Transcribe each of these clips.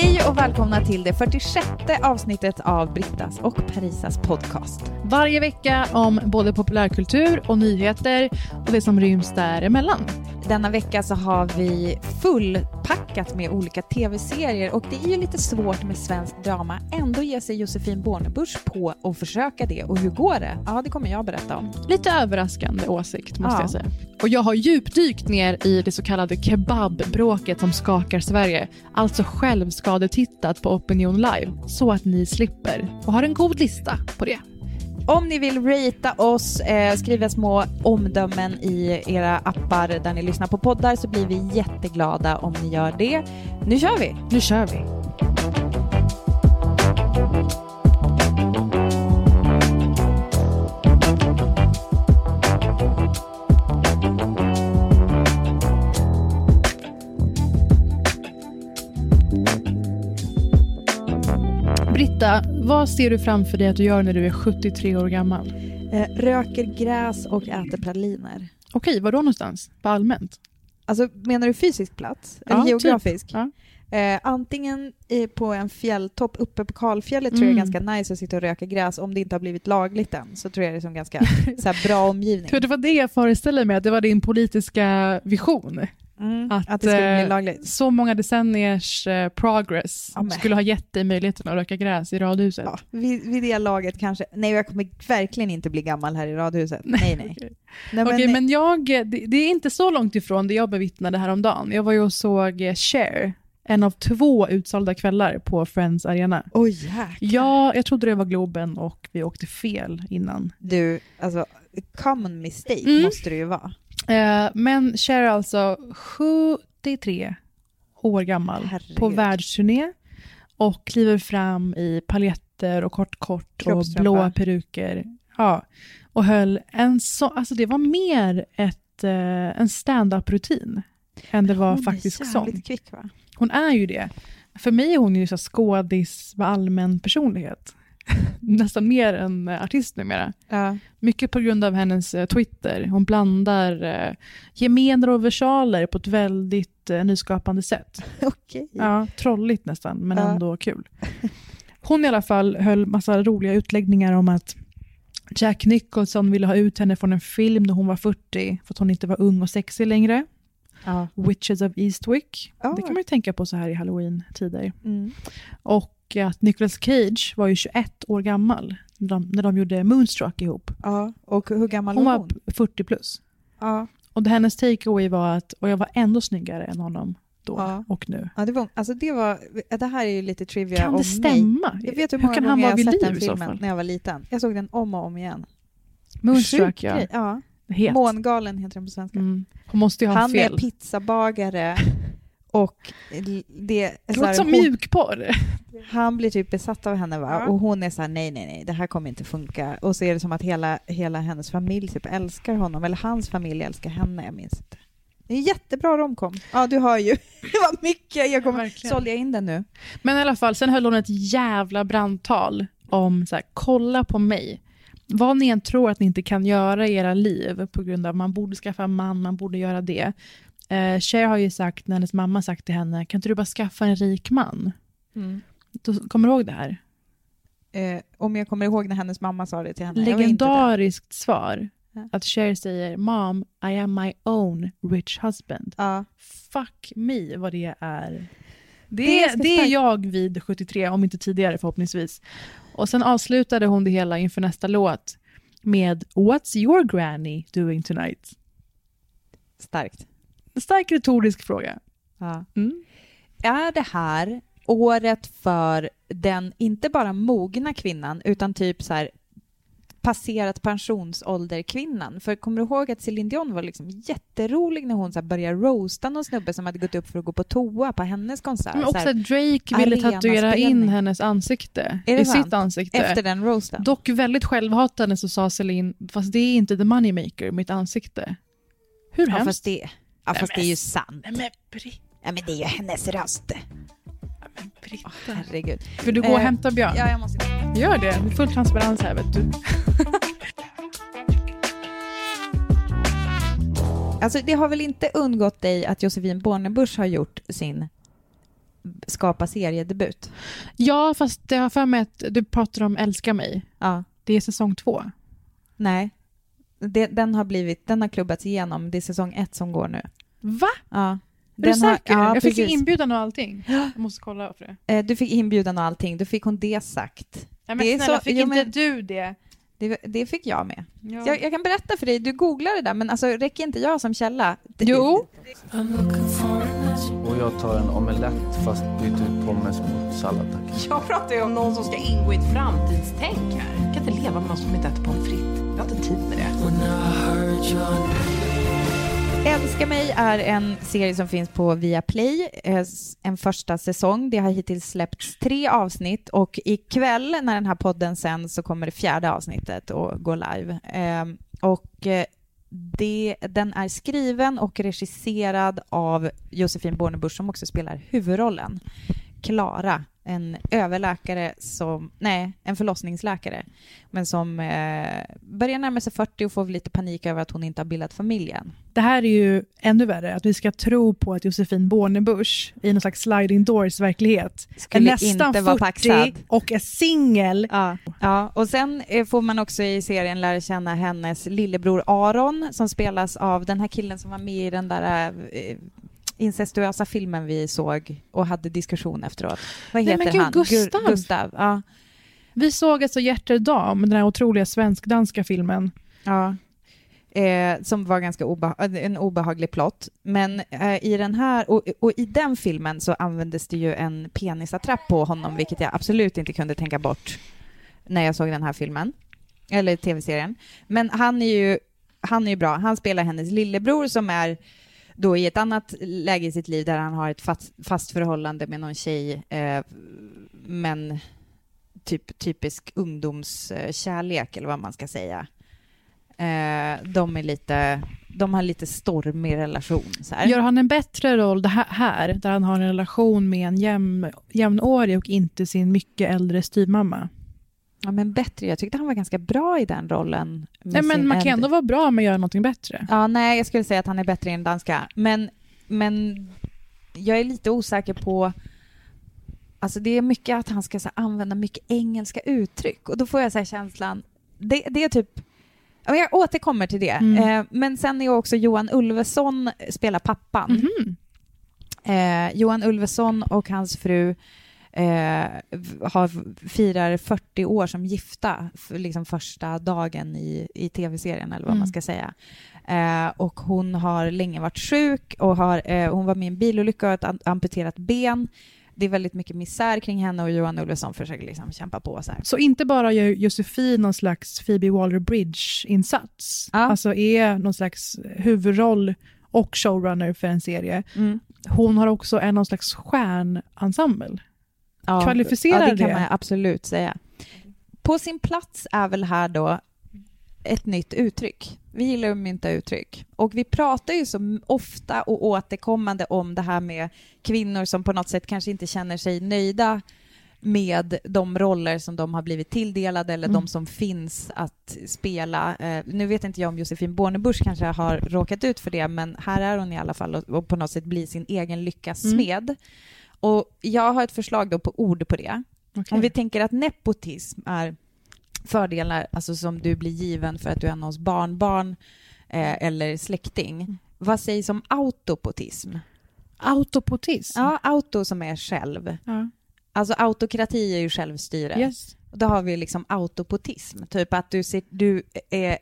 Hej och välkomna till det 46 avsnittet av Brittas och Parisas podcast. Varje vecka om både populärkultur och nyheter och det som ryms däremellan. Denna vecka så har vi fullpackat med olika tv-serier och det är ju lite svårt med svensk drama. Ändå ger sig Josefin Bornebusch på att försöka det. Och hur går det? Ja, det kommer jag berätta om. Lite överraskande åsikt måste Ja. jag säga. Och jag har djupdykt ner i det så kallade kebabbråket som skakar Sverige. Alltså självskadetittat på Opinion Live så att ni slipper. Och har en god lista på det. Om ni vill ratea oss, eh, skriva små omdömen i era appar där ni lyssnar på poddar så blir vi jätteglada om ni gör det. Nu kör vi! Nu kör vi. Britta, vad ser du framför dig att du gör när du är 73 år gammal? Eh, röker gräs och äter praliner. Okej, var då någonstans? På allmänt? Alltså menar du fysisk plats? Eller Ja, geografisk? Typ. Ja. Eh, antingen på en fjälltopp uppe på kalfjället tror jag är Mm. ganska nice att sitta och röka gräs. Om det inte har blivit lagligt än så tror jag det är som ganska så här, bra omgivning. Det var det jag föreställde mig, att det var din politiska vision. Mm, Att, att, det skulle eh, bli lagligt. Så många decenniers eh, progress Ja, men. skulle ha gett dig möjligheten att röka gräs i radhuset. Ja, vid, vid det laget kanske. Nej, jag kommer verkligen inte bli gammal här i radhuset. Nej, nej. Okej, nej Okej, men jag, det, det är inte så långt ifrån det jag bevittnade häromdagen. Jag var ju och såg eh, Cher, en av två utsålda kvällar på Friends Arena. Oj, jäklar. Ja, jag trodde det var Globen och vi åkte fel innan. Du, alltså, common mistake Mm. måste det ju vara. Eh, men Cher är alltså 73 år gammal Herregud. på världsturné och kliver fram i paljetter och kort kort och blåa peruker. Ja, och höll en så, alltså det var mer ett, eh, en stand-up-rutin än det var faktiskt sång. kvick va? Hon är ju det. För mig är hon ju så skådis med allmän personlighet. Nästan mer än eh, artist numera. Ja. Mycket på grund av hennes eh, Twitter. Hon blandar eh, gemener och versaler på ett väldigt eh, nyskapande sätt. Okej. Ja, trolligt nästan, men Ja. ändå kul. Hon i alla fall höll massa roliga utläggningar om att Jack Nicholson ville ha ut henne från en film när hon var 40 för att hon inte var ung och sexig längre. Ja. Witches of Eastwick. Ja. Det kan man ju tänka på så här i halloween-tider. Mm. Och att Nicolas Cage var ju 21 år gammal när de, när de gjorde Moonstruck ihop. ja. Och hur gammal Hon var var hon? 40 plus. Ja. Och det, hennes takeaway var att och jag var ändå snyggare än honom då Ja. och nu. Ja, det, var, alltså det, var, det här är ju lite trivia Kan om det mig. stämma? Jag vet hur Hur många kan han vara jag vid har sett liv den i så filmen fall? när jag var liten. Jag såg den om och om igen. Moonstruck ja. ja. Het. Mångalen heter den på svenska. Mm. Hon måste ju ha Han fel. är pizzabagare och det, Det låter som mjukporr. han blir typ besatt av henne va? Ja. och hon är så här: nej nej nej det här kommer inte funka och så är det som att hela, hela hennes familj typ älskar honom eller hans familj älskar henne, jag minns inte. Det är en jättebra romcom. Ja du hör ju, det var mycket, jag kommer, sålde jag in den nu? Men i alla fall, sen höll hon ett jävla brandtal om så här, kolla på mig. Vad ni än tror att ni inte kan göra i era liv på grund av man borde skaffa man, man borde göra det. Eh, Cher har ju sagt, när hennes mamma sagt till henne, kan inte du bara skaffa en rik man? Mm. Då, kommer du ihåg det här? Eh, om jag kommer ihåg när hennes mamma sa det till henne. Legendariskt svar. Att Cher säger Mom, I am my own rich husband. Ja. Fuck me vad det är. Det Det, är det, är jag vid 73, om inte tidigare förhoppningsvis. Och sen avslutade hon det hela inför nästa låt med What's your granny doing tonight? Starkt. En stark retorisk fråga. Ja. Mm. Är det här året för den, inte bara mogna kvinnan, utan typ så här passerat pensionsålder-kvinnan? För kommer du ihåg att Céline Dion var liksom jätterolig när hon så började roasta någon snubbe som hade gått upp för att gå på toa på hennes konsert? Men så också att Drake ville tatuera in hennes ansikte i sant? sitt ansikte. efter den roasten? Dock väldigt självhatande så sa Celine, fast det är inte the moneymaker, mitt ansikte. Hur ja, hemskt? fast det, ja, fast det är ju sant. Nej men Ja, men det är ju hennes röst. Britta. Herregud. Vill du gå och Eh, hämta Björn? Ja, jag måste Gör det, det är full transparens här vet du. Alltså det har väl inte undgått dig att Josefin Bornebusch har gjort sin skapa seriedebut? Ja, fast jag har för mig att du pratar om Älska mig. Ja. Det är säsong två. Nej. Det, den har blivit, den har klubbats igenom. Det är säsong ett som går nu. Va? Ja. Är du har- säker? ja, jag fick precis. inbjudan och allting. Jag måste kolla för det. Eh, Du fick inbjudan och allting. Då fick hon det sagt. Nej, men Det är snälla, så- fick jo, inte men- du det? Det, det fick jag med. Ja. Jag, jag kan berätta för dig, du googlar det där, men alltså räcker inte jag som källa? Jo. Och jag tar en omelett fast byter ut pommes mot sallad tack. Jag pratar ju om någon som ska ingå i ett framtidstänk här. Jag kan inte leva med någon som inte äter pommes frites. Jag har inte tid med det. Älska mig är en serie som finns på Viaplay, eh, en första säsong. Det har hittills släppts tre avsnitt och ikväll när den här podden sänds så kommer det fjärde avsnittet att gå live. Ehm, och eh, det, den är skriven och regisserad av Josefin Bornebusch som också spelar huvudrollen. Klara, en överläkare som, nej, en förlossningsläkare, men som eh, börjar närma sig 40 och får lite panik över att hon inte har bildat familjen. Det här är ju ännu värre, att vi ska tro på att Josefin Bornebusch i någon slags sliding doors verklighet är nästan inte vara 40 paxad. och är singel. Ja. ja, och sen eh, får man också i serien lära känna hennes lillebror Aron som spelas av den här killen som var med i den där eh, incestuösa filmen vi såg och hade diskussion efteråt. Vad Nej, heter men gud, han? Gustav. Gustav. Ja. Vi såg alltså Hjärterdam, den här otroliga svensk-danska filmen. ja. Eh, som var ganska obeha- en obehaglig plott. Men eh, i den här, och, och i den filmen så användes det ju en penisattrapp på honom, vilket jag absolut inte kunde tänka bort när jag såg den här filmen, eller tv-serien. Men han är ju, han är ju bra. Han spelar hennes lillebror som är då i ett annat läge i sitt liv där han har ett fast, fast förhållande med någon tjej, eh, men typ, typisk ungdomskärlek eller vad man ska säga. Eh, de är lite, de har lite stormig relation. Så här. Gör han en bättre roll det här, här där han har en relation med en jäm, jämnårig och inte sin mycket äldre styvmamma? Ja, men bättre. Jag tyckte han var ganska bra i den rollen. Nej, men man kan ändå vara bra med att göra någonting bättre. Ja, nej, jag skulle säga att han är bättre än danska. Men, men jag är lite osäker på... Alltså det är mycket att han ska så, använda mycket engelska uttryck och då får jag så känslan... Det, det är typ... Jag återkommer till det. Mm. Eh, men sen är också Johan Ulveson spelar pappan. Mhm. Eh, Johan Ulveson och hans fru eh, har, firar 40 år som gifta, för liksom första dagen i, i tv-serien eller vad Mm. man ska säga. Eh, och hon har länge varit sjuk och har, eh, hon var med i en bilolycka och ett am- amputerat ben. Det är väldigt mycket misär kring henne och Johan Ulveson försöker liksom kämpa på. Så här. Så inte bara gör Josefin någon slags Phoebe Waller-Bridge-insats, Ja. alltså är någon slags huvudroll och showrunner för en serie. Hon har också en någon slags stjärnensemble. Ja, Kvalificerar ja, det kan det? man absolut säga. På sin plats är väl här då ett nytt uttryck. Vi gillar att mynta uttryck. Och vi pratar ju så ofta och återkommande om det här med kvinnor som på något sätt kanske inte känner sig nöjda med de roller som de har blivit tilldelade eller Mm. de som finns att spela. Eh, nu vet inte jag om Josefin Bornebusch kanske har råkat ut för det, men här är hon i alla fall och, och på något sätt blir sin egen lyckas Mm. Och jag har ett förslag då på ord på det. Om vi tänker att nepotism är fördelar alltså som du blir given för att du är någons barnbarn eh, eller släkting. Mm. Vad sägs om autopotism? Autopotism? Ja, auto som är själv. Ja. Alltså autokrati är ju självstyre. Yes. Och då har vi liksom autopotism, typ att du, ser, du är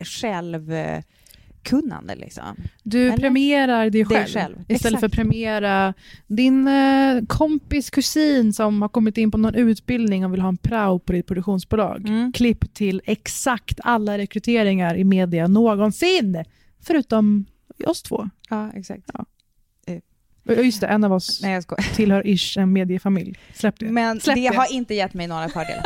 självkunnande liksom. Du Eller? premierar dig själv, själv. istället Exakt. för att premiera din eh, kompis kusin som har kommit in på någon utbildning och vill ha en prao på ditt produktionsbolag. Mm. Klipp till exakt alla rekryteringar i media någonsin, förutom oss två. Ja, exakt. Och Just det, en av oss Nej, tillhör ish en mediefamilj. Släpp det. Men Släpp det det. har inte gett mig några fördelar.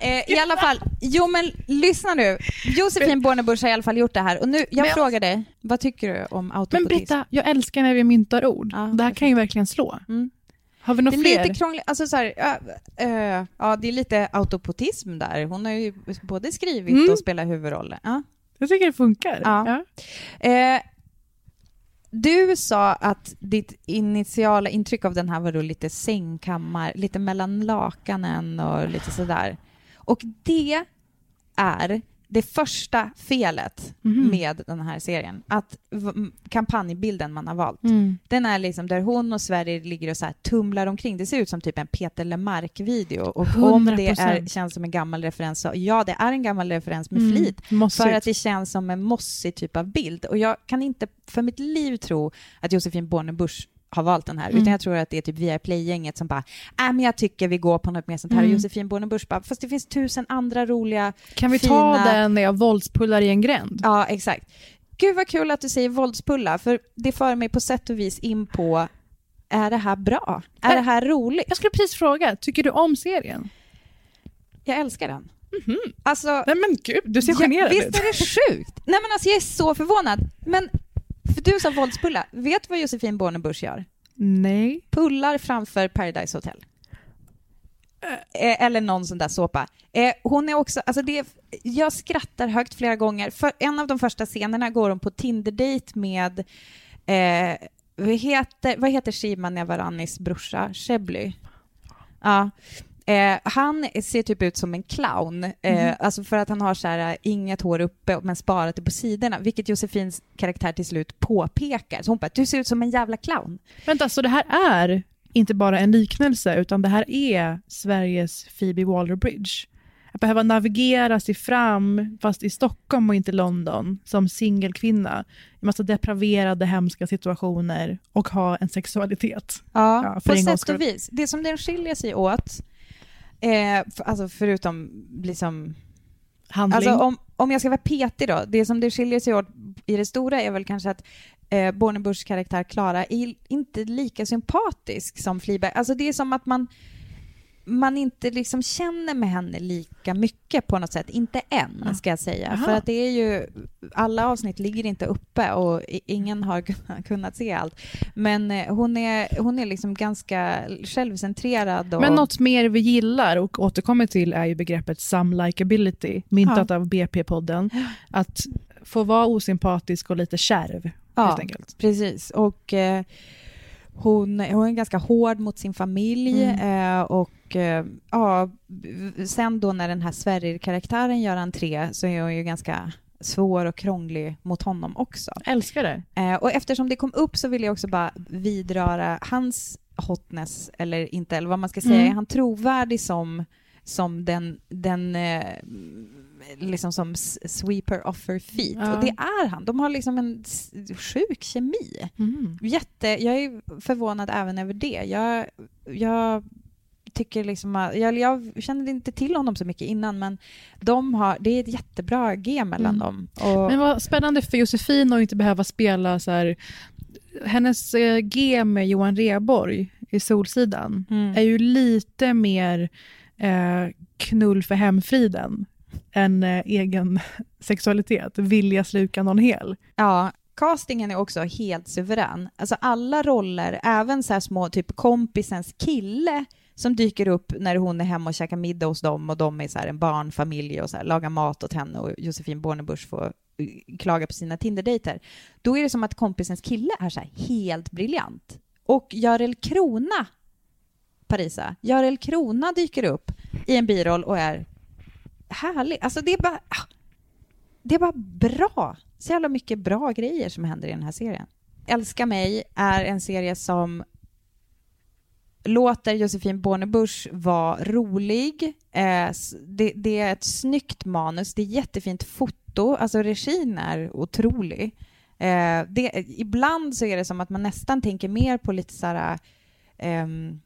Eh, I alla fall, jo men lyssna nu. Josefin Bornebusch har i alla fall gjort det här. Och nu, jag Men- frågar dig, vad tycker du om Men autopotism? Britta, jag älskar när vi myntar ord. Ja, det här kan ju verkligen slå. Mm. Har vi Det några är fler? lite krångligt, alltså så här, ja, eh, ja det är lite autopotism där. Hon har ju både skrivit Mm. och spelat huvudroller. Ja. Jag tycker det funkar. Ja. Eh, du sa att ditt initiala intryck av den här var då lite sängkammar, lite mellan lakanen och lite sådär. Och det är det första felet Mhm. med den här serien. Att kampanjbilden man har valt. Mm. Den är liksom där hon och Sverige ligger och så här tumlar omkring. Det ser ut som typ en Peter Lemark-video. Och om det är, 100%. känns som en gammal referens så ja, det är en gammal referens med Mm. flit. Mossigt. För att det känns som en mossig typ av bild. Och jag kan inte för mitt liv tro att Josefin Bornebusch har valt den här, Mm. utan jag tror att det är typ Viaplay-gänget som bara, äh, men jag tycker vi går på något mer sånt här. Mm. Och Josefin Bornebusch bara, fast det finns tusen andra roliga, Kan vi ta fina- den när jag våldspullar i en gränd? ja exakt. Gud vad kul att du säger våldspulla, för det för mig på sätt och vis in på, är det här bra? Är Äh, det här roligt? Jag skulle precis fråga, tycker du om serien? Jag älskar den. Mhm. Alltså, Nej men gud, du ser generad Visst ut. är det sjukt? Nej men alltså jag är så förvånad. Men, för du sa våldspulla. Vet du vad Josefin Bornebusch gör? Nej. Pullar framför Paradise Hotel. Eh, Eller någon sån där såpa. Eh, hon är också, alltså det, jag skrattar högt flera gånger. För en av de första scenerna går hon på Tinder-date med, eh, vad heter, vad heter Shima Nevaranis brorsa? Shebly? Ja. Eh, han ser typ ut som en clown, eh, alltså för att han har så här, eh, inget hår uppe men sparat det på sidorna, vilket Josefins karaktär till slut påpekar. Så hon bara, du ser ut som en jävla clown. Vänta, så det här är inte bara en liknelse, utan det här är Sveriges Phoebe Waller-Bridge. Att behöva navigera sig fram, fast i Stockholm och inte London, som singelkvinna i massa depraverade, hemska situationer och ha en sexualitet. Ja, Ja, på sätt och vis. Det som den skiljer sig åt, eh, för, alltså förutom liksom... Handling. Alltså om, om jag ska vara petig då, det som det skiljer sig åt i det stora är väl kanske att eh, Bornebuschs karaktär Klara är inte lika sympatisk som Fleabag. Alltså det är som att man man inte liksom känner med henne lika mycket på något sätt. Inte än, ska jag säga. Aha. För att det är ju, alla avsnitt ligger inte uppe och ingen har kun- kunnat se allt. Men eh, hon är, hon är liksom ganska självcentrerad. Och, Men något mer vi gillar och återkommer till är ju begreppet some likability, myntat av BP-podden. Att få vara osympatisk och lite kärv, Ja. helt enkelt. Precis. Och eh, hon, hon är ganska hård mot sin familj. Mm. Eh, och eh, ja, sen då när den här Sverrir-karaktären gör entré så är hon ju ganska svår och krånglig mot honom också. Älskar det. Eh, och eftersom det kom upp så vill jag också bara vidröra hans hotness, eller inte, eller vad man ska säga. Mm. Är han trovärdig som, som den, den eh, liksom som sweeper of her feet? Ja. Och det är han. De har liksom en sjuk kemi. Mm. Jätte, jag är förvånad även över det. Jag, jag tycker liksom att, jag, jag kände inte till honom så mycket innan, men de har, det är ett jättebra G mellan Mm. dem. Och, Men vad spännande för Josefin att inte behöva spela så här... Hennes eh, G med Johan Reborg i Solsidan Mm. är ju lite mer eh, knull för hemfriden en eh, egen sexualitet, vilja sluka någon hel. Ja, castingen är också helt suverän. Alltså alla roller, även så här små, typ kompisens kille, som dyker upp när hon är hemma och käkar middag hos dem och de är så här en barnfamilj och så här, lagar mat åt henne och Josefin Bornebusch får eh, klaga på sina Tinder-dejter. Då är det som att kompisens kille är så här helt briljant. Och Görel Krona, Parisa, Görel Krona dyker upp i en biroll och är härlig. Alltså det är bara... Ah. Det är bara bra. Så jävla mycket bra grejer som händer i den här serien. Älska mig är en serie som låter Josefin Bornebusch vara rolig. Eh, det, det är ett snyggt manus, det är jättefint foto, alltså regin är otrolig. Eh, det, ibland så är det som att man nästan tänker mer på lite så här... ehm,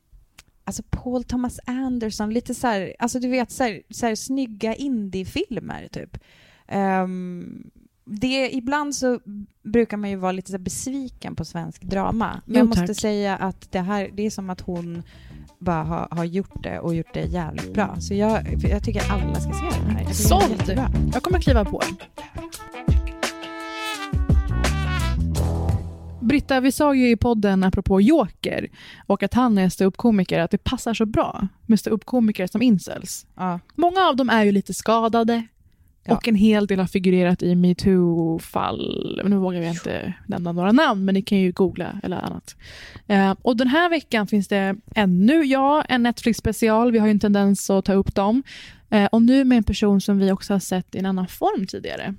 alltså Paul Thomas Anderson, lite så här, alltså du vet så här, så här snygga indiefilmer typ. Ehm, det, ibland så brukar man ju vara lite så besviken på svensk drama. Men Jo, jag måste tack. säga att det här, det är som att hon bara har, har gjort det och gjort det jävligt bra. Så jag, jag tycker alla ska se den här. Sålt! Jag kommer kliva på. Britta, vi sa ju i podden apropå Joker och att han är ståuppkomiker, att det passar så bra med ståuppkomiker som incels. Ja. Många av dem är ju lite skadade Ja. och en hel del har figurerat i metoo-fall. Nu vågar jag inte nämna några namn, men ni kan ju googla eller annat. Eh, och den här veckan finns det ännu, ja, en Netflix-special. Vi har ju en tendens att ta upp dem. Eh, och nu med en person som vi också har sett i en annan form tidigare.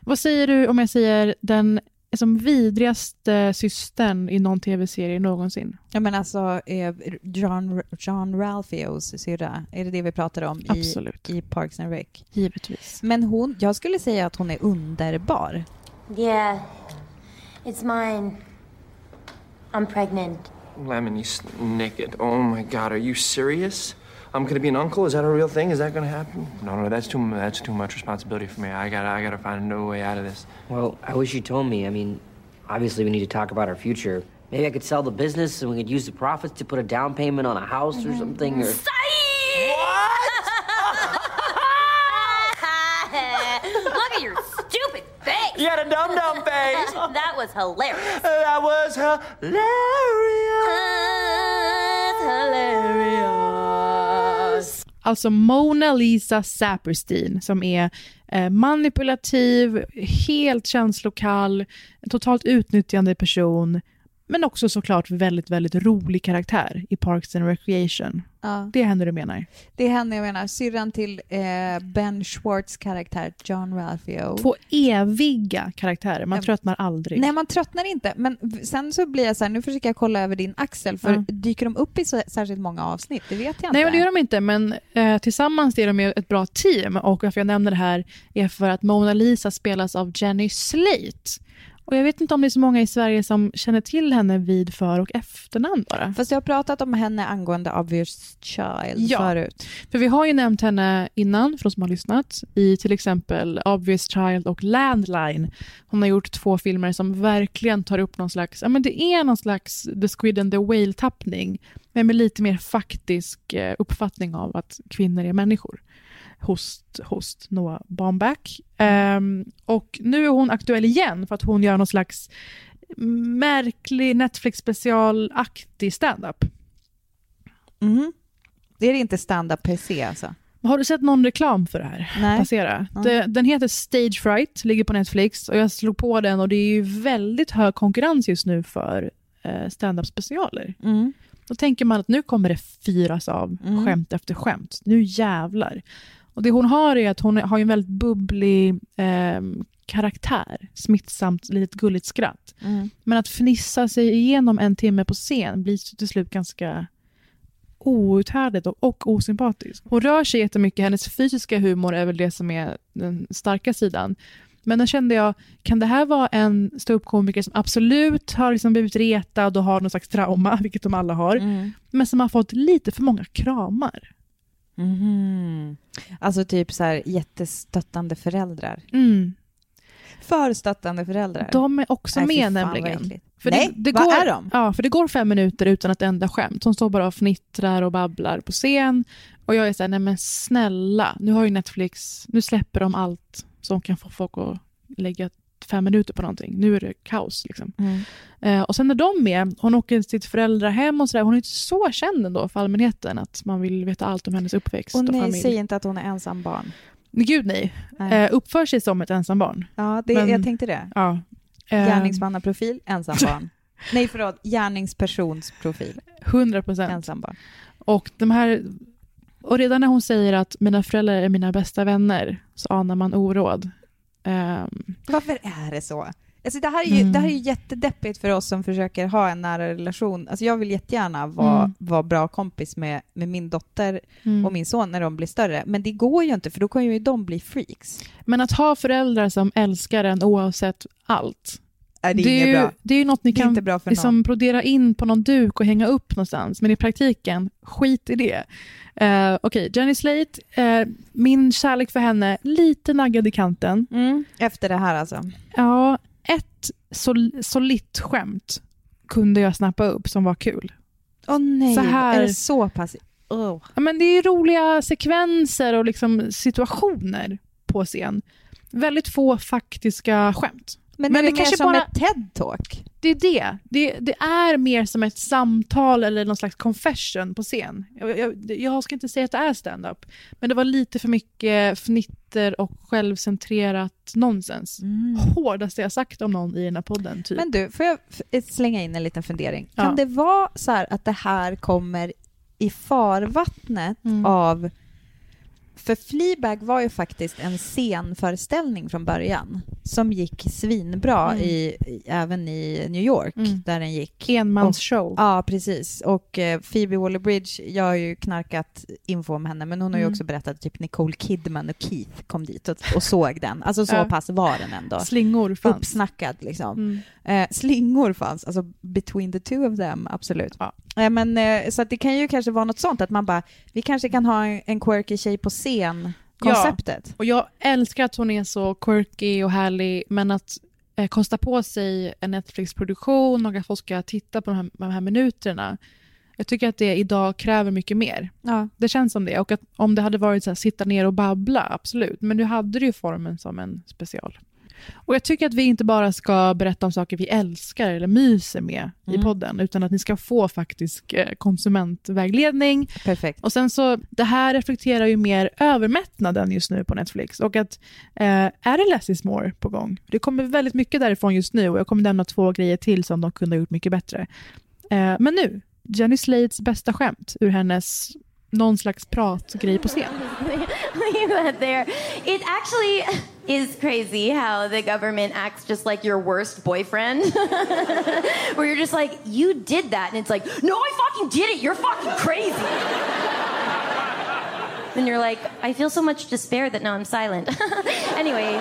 Vad säger du om jag säger den som vidrigaste systern i någon tv-serie någonsin? Ja men alltså eh, John, John Ralphios syrra, är det det vi pratar om i, Absolut. i Parks and Rec? Givetvis. Men hon, jag skulle säga att hon är underbar. Yeah, it's mine. I'm pregnant. Lemon, you naked. Oh my god, are you serious? I'm gonna be an uncle? Is that a real thing? Is that gonna happen? No, no, that's too that's too much responsibility for me. I gotta I gotta find a new way out of this. Well, I wish you told me. I mean, obviously, we need to talk about our future. Maybe I could sell the business and we could use the profits to put a down payment on a house or something. Or Look at your stupid face. You had a dum dum face. that was hilarious. that was hilarious. hilarious. Alltså Mona Lisa Saperstein som är eh, manipulativ, helt känslokall, en totalt utnyttjande person, men också såklart väldigt, väldigt rolig karaktär i Parks and Recreation. Ja. Det är henne du menar. Det är henne jag menar, syrran till eh, Ben Schwartz karaktär John Ralphio. Två eviga karaktärer, man tröttnar aldrig. Nej, man tröttnar inte. Men sen så blir jag så här, nu försöker jag kolla över din axel, för Ja. dyker de upp i så särskilt många avsnitt? Det vet jag inte. Nej, men det gör de inte, men eh, tillsammans är de ju ett bra team och varför jag nämner det här är för att Mona Lisa spelas av Jenny Slate. Och jag vet inte om det är så många i Sverige som känner till henne vid för och efternamn bara. Fast jag har pratat om henne angående Obvious Child Ja. förut. För vi har ju nämnt henne innan, för de som har lyssnat, i till exempel Obvious Child och Landline. Hon har gjort två filmer som verkligen tar upp någon slags, ja men det är någon slags The Squid and the Whale-tappning, men med lite mer faktisk eh, uppfattning av att kvinnor är människor. Host, host Noah Baumbach. Ehm, och nu är hon aktuell igen för att hon gör någon slags märklig Netflix-specialaktig stand-up. Mhm. Det är inte stand-up per se alltså? Har du sett någon reklam för det här? Nej. Passera. Ja. Det, den heter Stage Fright, ligger på Netflix och jag slog på den och det är ju väldigt hög konkurrens just nu för eh, stand-up specialer. Mm. Då tänker man att nu kommer det fyras av Mm. skämt efter skämt. Nu jävlar. Och det hon har är att hon har en väldigt bubblig eh, karaktär. Smittsamt, litet gulligt skratt. Mm. Men att fnissa sig igenom en timme på scen blir till slut ganska outhärdligt och, och osympatiskt. Hon rör sig jättemycket, hennes fysiska humor är väl det som är den starka sidan. Men då kände jag, kan det här vara en ståuppkomiker som absolut har liksom blivit retad och har någon slags trauma, vilket de alla har, Mm. men som har fått lite för många kramar? Mhm. Alltså typ så här jättestöttande föräldrar. Mm. För stöttande föräldrar. De är också Nej, med nämligen. För Nej, det, det vad går, är de? Ja, för det går fem minuter utan ett enda skämt. Hon står bara och fnittrar och babblar på scen. Och jag är så här, nej men snälla, nu har ju Netflix, nu släpper de allt som kan få folk att lägga fem minuter på någonting. Nu är det kaos. Liksom. Mm. Eh, och sen när de är med, hon åker till sitt föräldrahem och sådär, hon är inte så känd ändå för allmänheten att man vill veta allt om hennes uppväxt Och och, nej, familj. säg inte att hon är ensam barn. Gud nej. Nej. Eh, uppför sig som ett ensambarn. Ja, det, men- jag tänkte det. Ja. Eh, Gärningsmannaprofil, ensam barn. nej, förlåt. Gärningspersonsprofil, 100 procent. ensam barn. Och, de här, och redan när hon säger att mina föräldrar är mina bästa vänner så anar man oråd. Ehm, Varför är det så? Alltså det, här är ju, Mm. det här är ju jättedeppigt för oss som försöker ha en nära relation. Alltså jag vill jättegärna vara, Mm. vara bra kompis med, med min dotter mm. och min son när de blir större. Men det går ju inte, för då kommer ju de bli freaks. Men att ha föräldrar som älskar en oavsett allt. Är det, det, inget är ju, bra? det är ju något ni Det är kan inte bra liksom brodera in på någon duk och hänga upp någonstans. Men i praktiken, skit i det. Uh, Okej, Jenny Slate, eh, min kärlek för henne, lite naggad i kanten. Mm. Efter det här alltså. Ja, ett sol, solitt skämt kunde jag snappa upp som var kul. Åh nej, Så här- är det så pass... Oh. Ja, men det är roliga sekvenser och liksom situationer på scen. Väldigt få faktiska skämt. Men, Men är det det, kanske som bara- ett TED-talk? Det är det. det. Det är mer som ett samtal eller någon slags confession på scen. Jag, jag, jag ska inte säga att det är stand-up, men det var lite för mycket fnitter och självcentrerat nonsens. Hårdaste jag sagt om någon i den här podden, typ. Men du, får jag slänga in en liten fundering? Ja. Kan det vara så här att det här kommer i farvattnet Mm. av... För Fleabag var ju faktiskt en scenföreställning från början som gick svinbra Mm. i, i, även i New York, Mm. där den gick. Enmansshow. Ja, precis. Och eh, Phoebe Waller-Bridge, jag har ju knarkat info om henne, men hon har ju Mm. också berättat att typ Nicole Kidman och Keith kom dit och, och såg den. Alltså så pass var den ändå. Slingor fanns. Uppsnackad liksom. Mm. Eh, slingor fanns, alltså between the two of them, absolut. Ja. Eh, men, eh, så det kan ju kanske vara något sånt, att man bara, vi kanske kan ha en, quirky tjej på scen, konceptet. Och jag älskar att hon är så quirky och härlig, men att eh, kosta på sig en Netflix-produktion och att folk ska titta på de här, de här minuterna. Jag tycker att det idag kräver mycket mer. Ja. Det känns som det. Och att om det hade varit så här, sitta ner och babbla, absolut. Men nu hade det ju formen som en special. Och jag tycker att vi inte bara ska berätta om saker vi älskar eller myser med i Mm. podden, utan att ni ska få faktisk eh, konsumentvägledning. Perfekt. Och sen så, det här reflekterar ju mer övermättnaden just nu på Netflix. Och att, eh, är det less is more på gång? Det kommer väldigt mycket därifrån just nu och jag kommer nämna två grejer till som de kunde ha gjort mycket bättre. Eh, men nu, Jenny Slates bästa skämt ur hennes någon slags pratgrej på scen. There. It actually is crazy how the government acts just like your worst boyfriend. Where you're just like, you did that. And it's like, no, I fucking did it. You're fucking crazy. and you're like, I feel so much despair that now I'm silent. anyway.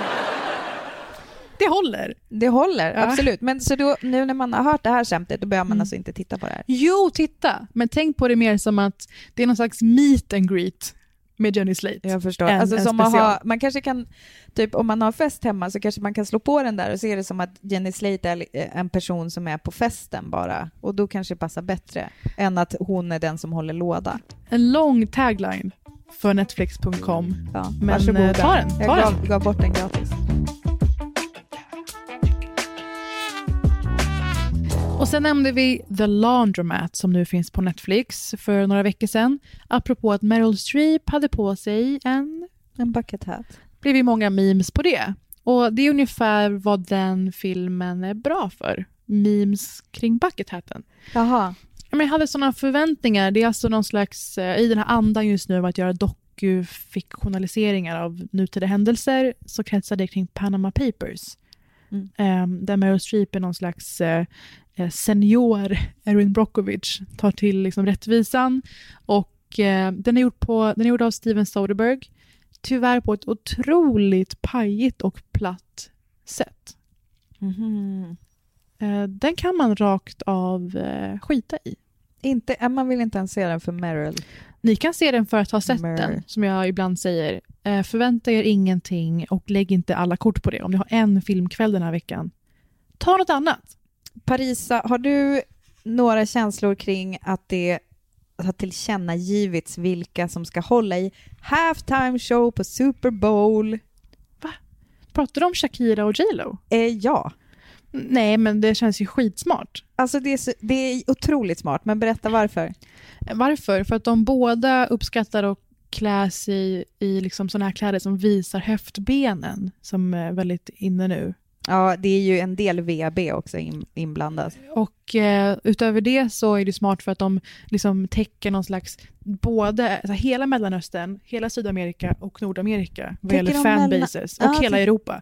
Det håller. Det håller, Ja. absolut. Men så då, nu när man har hört det här skämtet, då behöver man Mm. alltså inte titta på det här. Jo, titta! Men tänk på det mer som att det är någon slags meet and greet med Jenny Slate. Jag förstår. En- alltså, en som att special. ha, man kanske kan, typ om man har fest hemma så kanske man kan slå på den där och se det som att Jenny Slate är eh, en person som är på festen bara. Och då kanske det passar bättre än att hon är den som håller låda. En lång tagline för netflix.com. Ja, Men varsågoda. eh, ta den, ta Jag den. gav bort den gratis. Och sen nämnde vi The Laundromat som nu finns på Netflix för några veckor sedan. Apropå att Meryl Streep hade på sig en... En bucket hat. blev ju många memes på det. Och det är ungefär vad den filmen är bra för. Memes kring bucket hatten. Jaha. Ja, men Jag hade sådana förväntningar. Det är alltså någon slags, eh, i den här andan just nu av att göra dokufiktionaliseringar av nutida händelser, så kretsar det kring Panama Papers. Mm. Um, där Meryl Streep är någon slags eh, senior Erin Brockovich, tar till liksom rättvisan. Och eh, den, är gjord på, den är gjord av Steven Soderbergh, tyvärr på ett otroligt pajigt och platt sätt. Mhm. Eh, den kan man rakt av eh, skita i. Inte, man vill inte ens se den för Meryl. Ni kan se den för att ha sett Mer. den, som jag ibland säger. Eh, förvänta er ingenting och lägg inte alla kort på det. Om ni har en filmkväll den här veckan, ta något annat. Parisa, har du några känslor kring att det har tillkännagivits vilka som ska hålla i halftime show på Super Bowl? På Pratar du om Shakira och J Lo? Eh, ja. Nej, men det känns ju skitsmart. Alltså det är, så, det är otroligt smart, men berätta varför. Varför? För att de båda uppskattar att klä sig i liksom såna här kläder som visar höftbenen, som är väldigt inne nu. Ja, det är ju en del VB också in, inblandat. Och eh, utöver det så är det smart för att de liksom täcker någon slags, både alltså hela Mellanöstern, hela Sydamerika och Nordamerika vad gäller mellan- fanbases och Ah, hela Europa.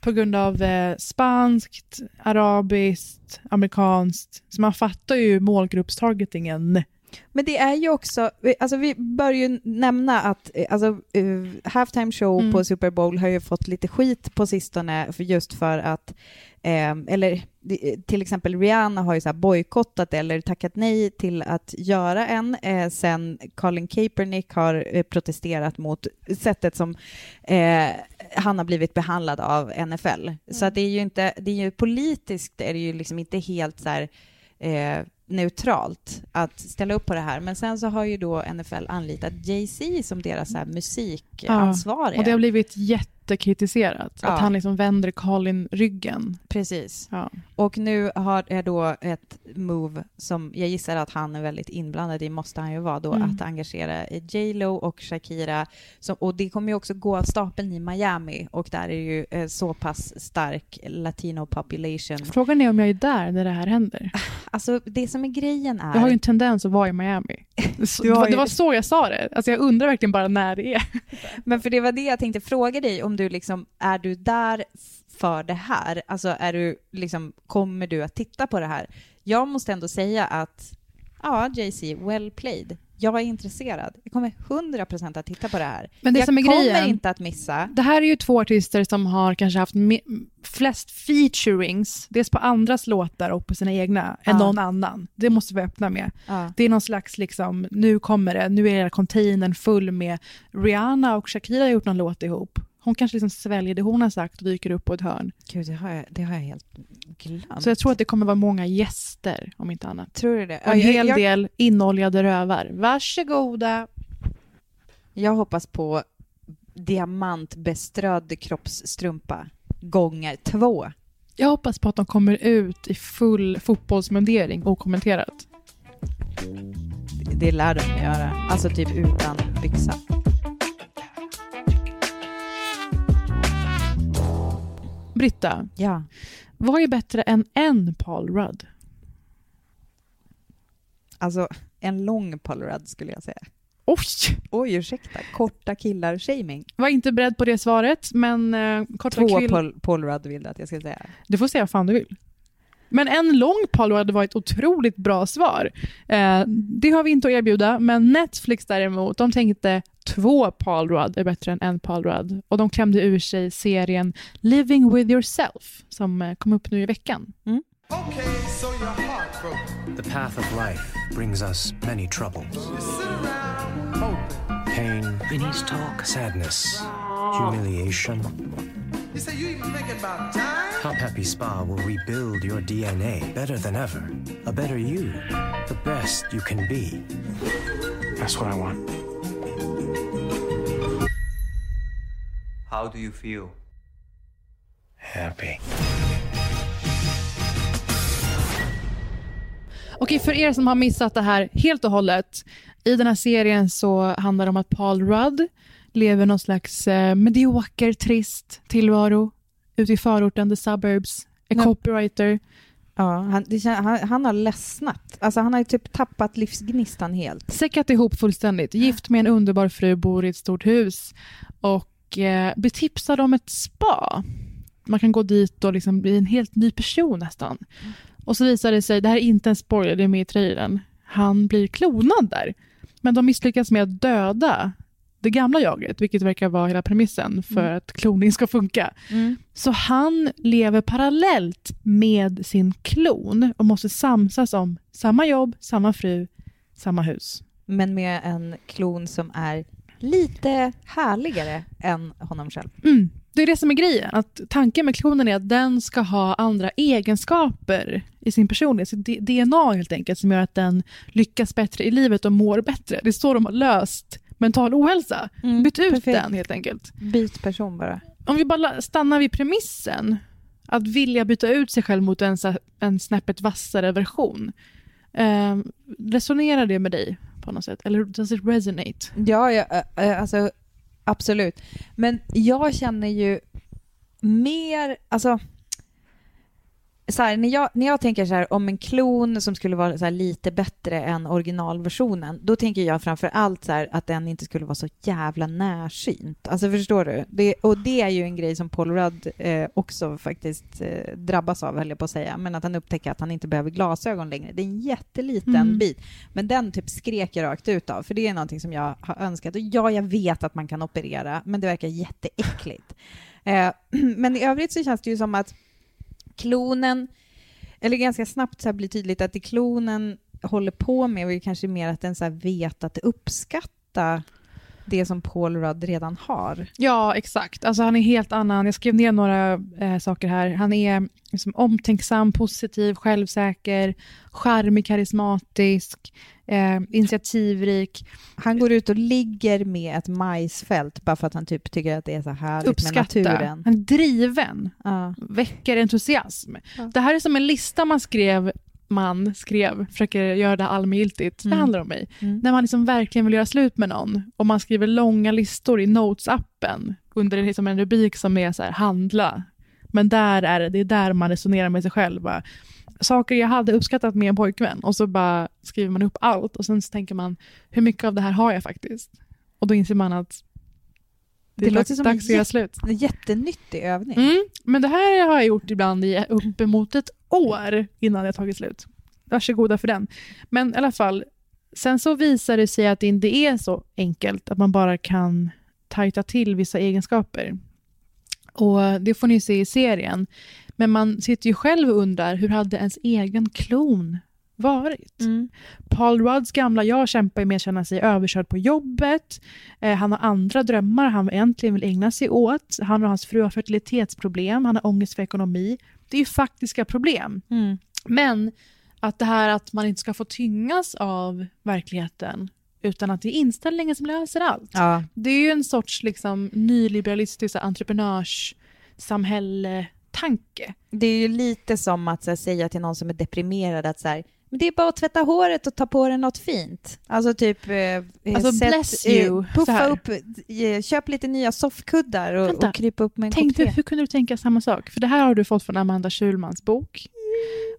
På grund av eh, spanskt, arabiskt, amerikanskt. Så man fattar ju målgruppstargetingen. Men det är ju också, alltså vi bör ju nämna att eh, alltså, uh, halftime show Mm. på Super Bowl har ju fått lite skit på sistone för just för att, eh, eller till exempel Rihanna har ju så bojkottat eller tackat nej till att göra en eh, sen Colin Kaepernick har eh, protesterat mot sättet som eh, han har blivit behandlad av NFL. Så att det är ju inte, det är ju politiskt är det ju liksom inte helt så här eh, neutralt att ställa upp på det här. Men sen så har ju då NFL anlitat Jay-Z som deras musikansvarige. och det har blivit jättekritiserat. Ja. Att han liksom vänder Colin ryggen. Precis. Ja. Och nu har jag då ett move som jag gissar att han är väldigt inblandad i, måste han ju vara då, Mm. att engagera J Lo och Shakira. Som, och det kommer ju också gå av stapeln i Miami och där är ju eh, så pass stark latino population. Frågan är om jag är där när det här händer. Alltså det som är grejen är... Jag har ju en tendens att vara i Miami. Var, ju- det var så jag sa det. Alltså jag undrar verkligen bara när det är. Men för det var det jag tänkte fråga dig, om du liksom, är du där för det här? Alltså är du liksom, kommer du att titta på det här? Jag måste ändå säga att, ja, Jay-Z, well played. Jag är intresserad. Jag kommer 100% att titta på det här. Men det jag som är kommer grejen- inte att missa. Det här är ju två artister som har kanske haft flest featurings, dels på andras låtar och på sina egna, än Ja. någon annan. Det måste vi öppna med. Ja. Det är någon slags, liksom, nu kommer det, nu är hela containern full med Rihanna och Shakira har gjort någon låt ihop. Hon kanske liksom sväljer det hon har sagt och dyker upp på ett hörn. Gud, det har jag, det har jag helt glömt. Så jag tror att det kommer vara många gäster, om inte annat. Tror du det? Och en Ja, jag- hel jag- del inoljade rövar. Varsågoda! Jag hoppas på diamantbeströdd kroppsstrumpa gånger två. Jag hoppas på att de kommer ut i full fotbollsmundering okommenterat. Det lär de göra. Alltså typ utan byxa. Britta, Ja. vad är bättre än en Paul Rudd? Alltså, en lång Paul Rudd skulle jag säga. Oj! Oj, ursäkta. Korta killar shaming. Var inte beredd på det svaret, men eh, korta Två kvill... Paul, Paul Rudd vill du att jag ska säga. Du får säga vad fan du vill. Men en lång Paul Rudd var ett otroligt bra svar. Eh, det har vi inte att erbjuda, men Netflix däremot, de tänkte två Paul Rudd är bättre än en Paul Rudd. Och de klämde ur sig serien Living with yourself, som eh, kom upp nu i veckan. Okay, so. The path of life brings us many troubles. Around. Pain, needs talk, sadness, humiliation. You say you even thinking about dying? Top Happy Spa will rebuild your DNA better than ever. A better you, the best you can be. That's what I want. How do you feel? Happy. Okej, för er som har missat det här helt och hållet. I den här serien så handlar det om att Paul Rudd lever någon slags eh, medioker, trist tillvaro ute i förorten, the suburbs, är Nej. copywriter. Ja, han, det, kän- han, han har ledsnat. Alltså han har ju typ tappat livsgnistan helt. Säckat ihop fullständigt, gift med en underbar fru, bor i ett stort hus och eh, blir tipsad om ett spa. Man kan gå dit och liksom bli en helt ny person nästan. Och så visar det sig, det här är inte en spoiler, det är med i trailern, han blir klonad där. Men de misslyckas med att döda det gamla jaget, vilket verkar vara hela premissen för Mm. att kloning ska funka. Så han lever parallellt med sin klon och måste samsas om samma jobb, samma fru, samma hus. Men med en klon som är lite härligare än honom själv. Mm. Det är det som är grejen. Att tanken med klonen är att den ska ha andra egenskaper i sin personlighet, sitt DNA helt enkelt, som gör att den lyckas bättre i livet och mår bättre. Det är så de har löst mental ohälsa. Mm, Byt ut perfekt. den helt enkelt. Byt person bara. om vi bara stannar vid premissen, att vilja byta ut sig själv mot en, en snäppet vassare version. Eh, resonerar det med dig på något sätt? Eller does it resonate? Ja, ja eh, eh, alltså absolut. Men jag känner ju mer, alltså så här, när, jag, när jag tänker så här, om en klon som skulle vara så här, lite bättre än originalversionen, då tänker jag framför allt så här, att den inte skulle vara så jävla närsynt. Alltså förstår du? Det, och det är ju en grej som Paul Rudd eh, också faktiskt eh, drabbas av, höll jag på att säga. Men att han upptäcker att han inte behöver glasögon längre. Det är en jätteliten Mm. bit. Men den typ skrek jag rakt ut av, för det är någonting som jag har önskat. Och ja, jag vet att man kan operera, men det verkar jätteäckligt. Eh, men i övrigt så känns det ju som att klonen, eller ganska snabbt så här blir tydligt att det klonen håller på med är kanske mer att den så här vet att uppskatta det som Paul Rudd redan har. Ja, exakt. Alltså, han är helt annan. Jag skrev ner några eh, saker här. Han är liksom, omtänksam, positiv, självsäker, charmig, karismatisk, eh, initiativrik. Han går ut och ligger med ett majsfält bara för att han typ tycker att det är så härligt med Uppskatta. naturen. Han är driven. Ja. Väcker entusiasm. Det här är som en lista man skrev man skrev, försöker göra det allmängiltigt, det Mm. handlar om mig. Mm. När man liksom verkligen vill göra slut med någon och man skriver långa listor i Notes-appen under liksom en rubrik som är så här, handla. Men där är det, det är där man resonerar med sig själv. Bara, saker jag hade uppskattat med en pojkvän och så bara skriver man upp allt och sen så tänker man hur mycket av det här har jag faktiskt? Och då inser man att det, är låter dags, som dags att göra slut. En jättenyttig övning. Mm, men det här har jag gjort ibland i uppemot ett år innan det har tagit slut. Varsågoda för den. Men i alla fall, sen så visar det sig att det inte är så enkelt att man bara kan tajta till vissa egenskaper. Och det får ni se i serien. Men man sitter ju själv och undrar, hur hade ens egen klon varit? Paul Rudds gamla jag kämpar ju med att känna sig överkörd på jobbet. Eh, han har andra drömmar han egentligen vill ägna sig åt. Han och hans fru har fertilitetsproblem, han har ångest för ekonomi. Det är ju faktiska problem. Mm. Men att det här att man inte ska få tyngas av verkligheten utan att det är inställningen som löser allt. Ja. Det är ju en sorts liksom, nyliberalistisk entreprenörssamhälle-tanke. Det är ju lite som att här, säga till någon som är deprimerad att så här, men det är bara att tvätta håret och ta på dig något fint. Alltså typ... Eh, Alltså, sätt- bless you, Eh, puffa upp, eh, köp lite nya soffkuddar och, Vänta. och krypa upp med en Tänk, kopp hur, te. hur kunde du tänka samma sak? För det här har du fått från Amanda Schulmans bok.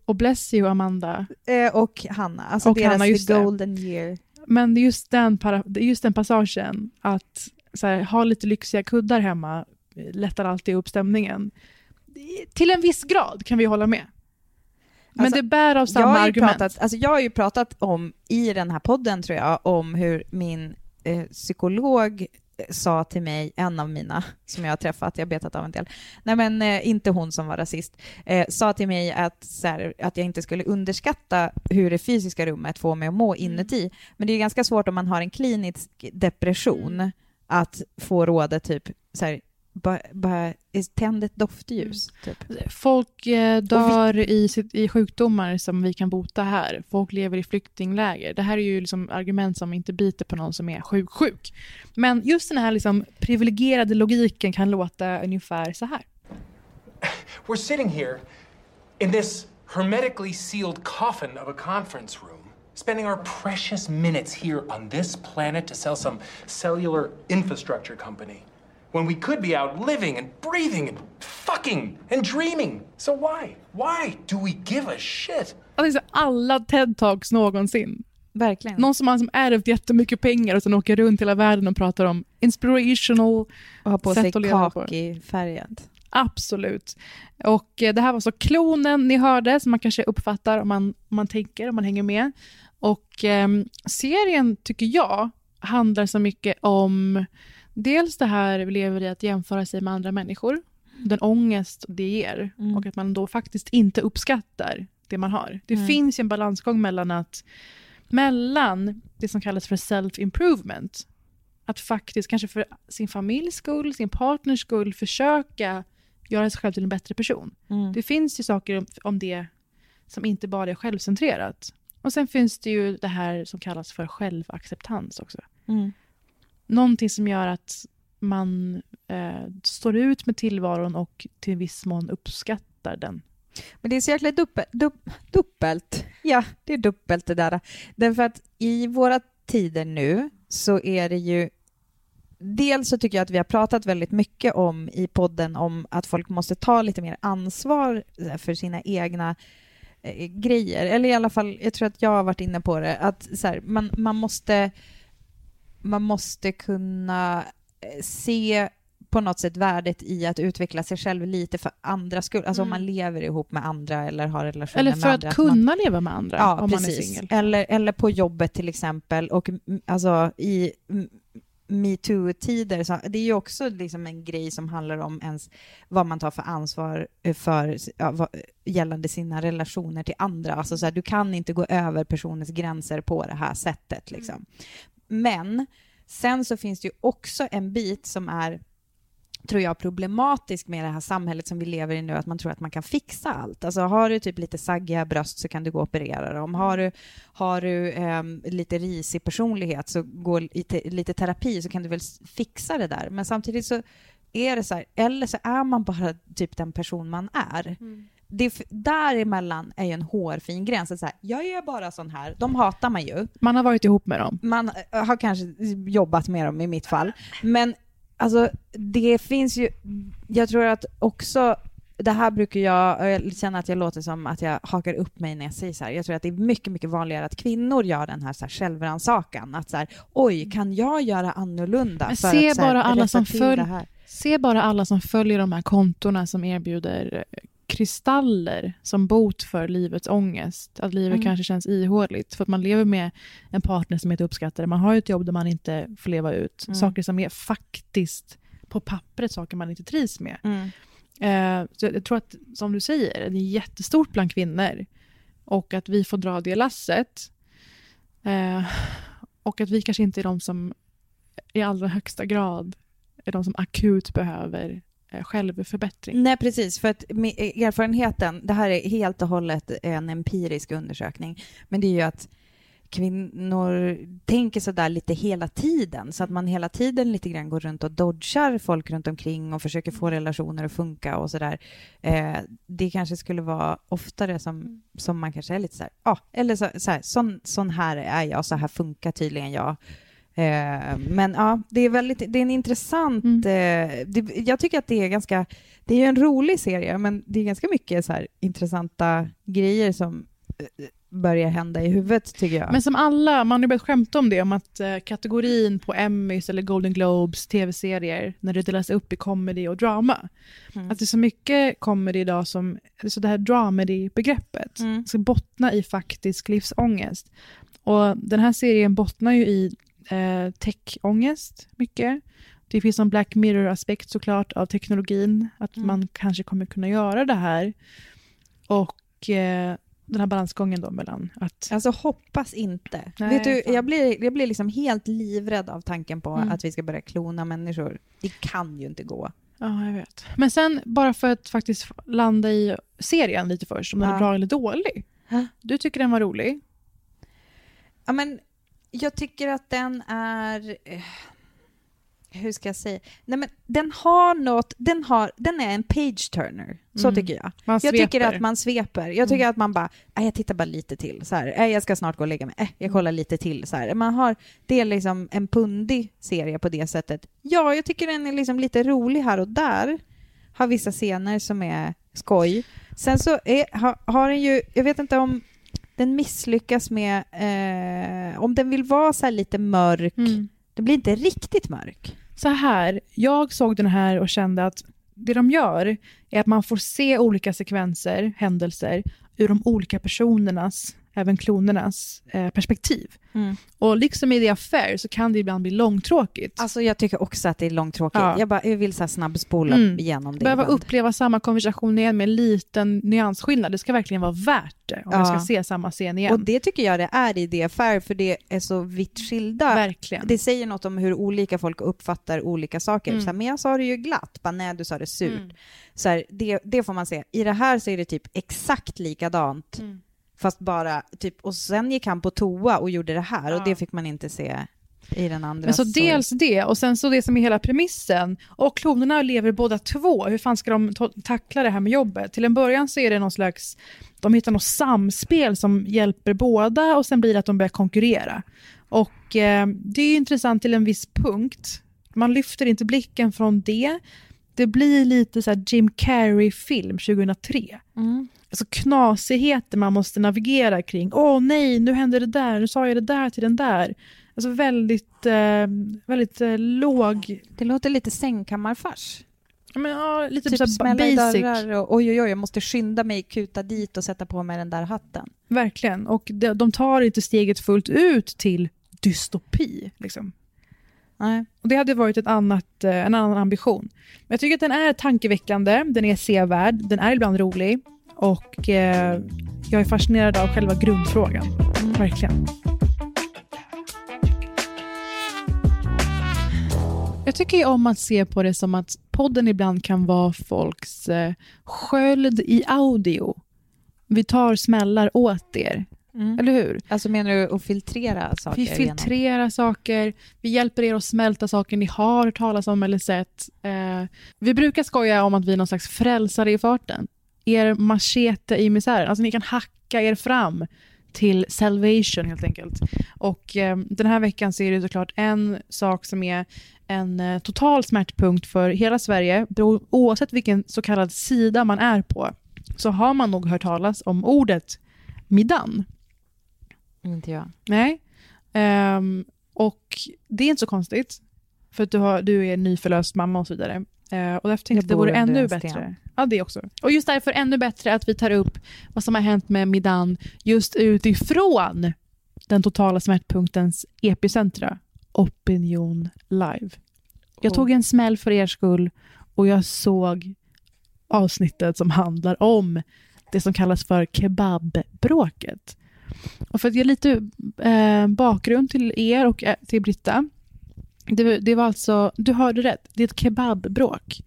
Och bless you, Amanda. Eh, och Hanna, alltså Och deras Hanna, just The det. Golden Year. Men det just den, para, det just den passagen, att här, ha lite lyxiga kuddar hemma eh, lättar alltid upp stämningen. Till en viss grad kan vi hålla med. Men Alltså, det bär av jag samma har ju argument. Pratat, alltså jag har ju pratat om, i den här podden tror jag, om hur min eh, psykolog eh, sa till mig, en av mina som jag har träffat, jag har betat av en del, nej men eh, inte hon som var rasist, eh, sa till mig att, här, att jag inte skulle underskatta hur det fysiska rummet får mig att må inuti. Men det är ganska svårt om man har en klinisk depression att få rådet typ så här, bara, bara tänd ett doftljus. Typ. Folk eh, dör i, sitt, i sjukdomar som vi kan bota här. Folk lever i flyktingläger. Det här är ju liksom argument som inte biter på någon som är sjuk, sjuk. Men just den här liksom privilegierade logiken kan låta ungefär så här. We're sitting here in this hermetically sealed coffin of a conference room, spending our precious minutes here on this planet to sell some cellular infrastructure company. When we could be out living and breathing and fucking and dreaming. So why? Why do we give a shit? Alltså alla TED-talks någonsin. Verkligen. Någon som har som ärvt jättemycket pengar och sen åker runt hela världen och pratar om inspirational Och ha på sätt sig kakifärgat. Absolut. Och eh, det här var så klonen ni hörde, som man kanske uppfattar om man, om man tänker, om man hänger med. Och ehm, serien, tycker jag, handlar så mycket om dels det här vi lever i att jämföra sig med andra människor, den ångest det ger Mm. och att man då faktiskt inte uppskattar det man har. Det Mm. finns ju en balansgång mellan att mellan det som kallas för self-improvement, att faktiskt, kanske för sin familjs skull, sin partners skull, försöka göra sig själv till en bättre person. Mm. Det finns ju saker om, om det som inte bara är självcentrerat. Och sen finns det ju det här som kallas för självacceptans också. Mm. Någonting som gör att man eh, står ut med tillvaron och till viss mån uppskattar den. Men det är så jäkla dubbel, dupp, dubbelt. Ja, det är dubbelt det där. Därför att i våra tider nu så är det ju Dels så tycker jag att vi har pratat väldigt mycket om i podden om att folk måste ta lite mer ansvar eh, för sina egna eh, grejer. Eller i alla fall, jag tror att jag har varit inne på det, att så här, man, man, måste, man måste kunna eh, se på något sätt värdet i att utveckla sig själv lite för andra skull. Alltså om man lever ihop med andra eller har relationer Eller med för andra. att man- kunna leva med andra Ja, om precis. man är singel. Eller, eller på jobbet till exempel. Och mm, alltså i mm, metoo-tider, så det är ju också liksom en grej som handlar om ens vad man tar för ansvar eh, för ja, vad, gällande sina relationer till andra. Alltså så här, du kan inte gå över personens gränser på det här sättet. Liksom. Men sen så finns det ju också en bit som är tror jag, problematisk med det här samhället som vi lever i nu, att man tror att man kan fixa allt. Alltså har du typ lite saggiga bröst så kan du gå och operera dem. Har du, har du ehm, lite risig personlighet så gå i te- lite terapi så kan du väl fixa det där. Men samtidigt så är det så här, eller så är man bara typ den person man är. Mm. Det däremellan är ju en hårfin gräns. Så här, jag är bara sån här. De hatar man ju. Man har varit ihop med dem. Man eh, har kanske jobbat med dem i mitt fall. Men alltså, det finns ju... Jag tror att också... Det här brukar jag... Jag känner att jag låter som att jag hakar upp mig när jag säger så här. Jag tror att det är mycket, mycket vanligare att kvinnor gör den här, så här självrannsakan. Att så här, oj, kan jag göra annorlunda? Men se att, bara, alla som följ, se bara alla som följer de här kontorna som erbjuder eh, kristaller som bot för livets ångest. Att livet Mm. kanske känns ihåligt för att man lever med en partner som inte uppskattar det. Man har ett jobb där man inte får leva ut. Mm. Saker som är faktiskt på pappret saker man inte trivs med. Mm. Eh, så jag tror att, som du säger, det är jättestort bland kvinnor. Och att vi får dra det lasset. Eh, och att vi kanske inte är de som i allra högsta grad är de som akut behöver eh, Eh, självförbättring. Nej, precis. För att eh, erfarenheten, det här är helt och hållet en empirisk undersökning, men det är ju att kvinnor tänker sådär lite hela tiden, så att man hela tiden lite grann går runt och dodgar folk runt omkring och försöker få relationer att funka och sådär. Eh, det kanske skulle vara oftare som, som man kanske är lite såhär, ja, ah, eller så, så här, sån, sån här är jag, så här funkar tydligen jag. Eh, men ja, det är väldigt, det är en intressant, eh, det, jag tycker att det är ganska, det är ju en rolig serie, men det är ganska mycket så här intressanta grejer som eh, börjar hända i huvudet tycker jag. Men som alla, man har ju börjat skämta om det, om att eh, kategorin på Emmys eller Golden Globes tv-serier, när det delas upp i comedy och drama, Mm. att det är så mycket comedy idag som, så det här dramedy-begreppet, Mm. ska bottna i faktisk livsångest. Och den här serien bottnar ju i eh, techångest mycket. Det finns en Black Mirror-aspekt såklart av teknologin, att Mm. man kanske kommer kunna göra det här. Och eh, den här balansgången då mellan att... Alltså hoppas inte. Nej, Vet du, jag blir, jag blir liksom helt livrädd av tanken på Mm. att vi ska börja klona människor. Det kan ju inte gå. Ja, jag vet. Men sen, bara för att faktiskt landa i serien lite först, om den Ja. är bra eller dålig. Du tycker den var rolig. Ja, men jag tycker att den är... eh, Hur ska jag säga? Nej, men den har något... Den, har, den är en page-turner. Så Mm. tycker jag. Man jag tycker att man sveper. Jag tycker att man bara... "Nej, jag tittar bara lite till. Så här. "Nej, jag ska snart gå och lägga mig. Äh, jag kollar lite till. Så här. Man har, det är liksom en pundig serie på det sättet. Ja, jag tycker den är liksom lite rolig här och där. Har vissa scener som är skoj. Sen så är, har, har den ju... Jag vet inte om den misslyckas med... Eh, om den vill vara så här lite mörk. Den blir inte riktigt mörk. Så här, jag såg den här och kände att det de gör är att man får se olika sekvenser, händelser, ur de olika personernas, även klonernas, eh, perspektiv. Mm. Och liksom i The Affair så kan det ibland bli långtråkigt. Alltså jag tycker också att det är långtråkigt. Ja. Jag, bara, jag vill så här snabbspola Mm. igenom det Behöva ibland. uppleva samma konversation igen med en liten nyansskillnad. Det ska verkligen vara värt det om jag Ja. ska se samma scen igen. Och det tycker jag det är i det affär för det är så vitt skilda. Verkligen. Det säger något om hur olika folk uppfattar olika saker. Mm. Så här, men jag sa det ju glatt, bara nej du sa det surt. Mm. Så här, det, det får man se. I det här så är det typ exakt likadant. Mm. Fast bara typ, och sen gick han på toa och gjorde det här och Ja. det fick man inte se. i den andra. Men så dels det, och sen så det som är hela premissen. Och klonerna lever båda två. Hur fan ska de tackla det här med jobbet? Till en början så är det någon slags, de hittar något samspel som hjälper båda och sen blir det att de börjar konkurrera. Och eh, det är ju intressant till en viss punkt. Man lyfter inte blicken från det. Det blir lite så här Jim Carrey-film 2003. Mm. Alltså knasigheter man måste navigera kring. Åh nej, nu hände det där, nu sa jag det där till den där. Alltså väldigt, eh, väldigt eh, låg... Det låter lite sängkammarfars. Ja, men, ja, lite Typ smälla i basic. dörrar och oj, oj, oj, jag måste skynda mig, kuta dit och sätta på mig den där hatten. Verkligen. Och de, de tar inte steget fullt ut till dystopi. Liksom. Nej. Och det hade varit ett annat, eh, en annan ambition. Men jag tycker att den är tankeväckande, den är sevärd, den är ibland rolig och eh, jag är fascinerad av själva grundfrågan. Verkligen. Jag tycker ju om att se på det som att podden ibland kan vara folks eh, sköld i audio. Vi tar smällar åt er. Eller hur? Alltså menar du att filtrera saker? Vi filtrerar saker, vi hjälper er att smälta saker ni har hört talas om eller sett. Eh, vi brukar skoja om att vi är någon slags frälsare i farten. Er machete i misären. Alltså ni kan hacka er fram till salvation helt enkelt. Och eh, den här veckan så är det såklart en sak som är en eh, total smärtpunkt för hela Sverige. Oavsett vilken så kallad sida man är på så har man nog hört talas om ordet middan. Inte jag. Nej. Ehm, och det är inte så konstigt. För att du, har, du är nyförlöst mamma och så vidare. Uh, och därför tänkte jag att det vore ännu bättre. sten. Ja, det också. Och just därför ännu bättre att vi tar upp vad som har hänt med Midan just utifrån den totala smärtpunktens epicentra, Opinion Live. Jag Oh. tog en smäll för er skull och jag såg avsnittet som handlar om det som kallas för kebabbråket. Och för att ge lite eh, bakgrund till er och eh, till Britta. Det, det var alltså, du hörde rätt, det är ett kebabbråk.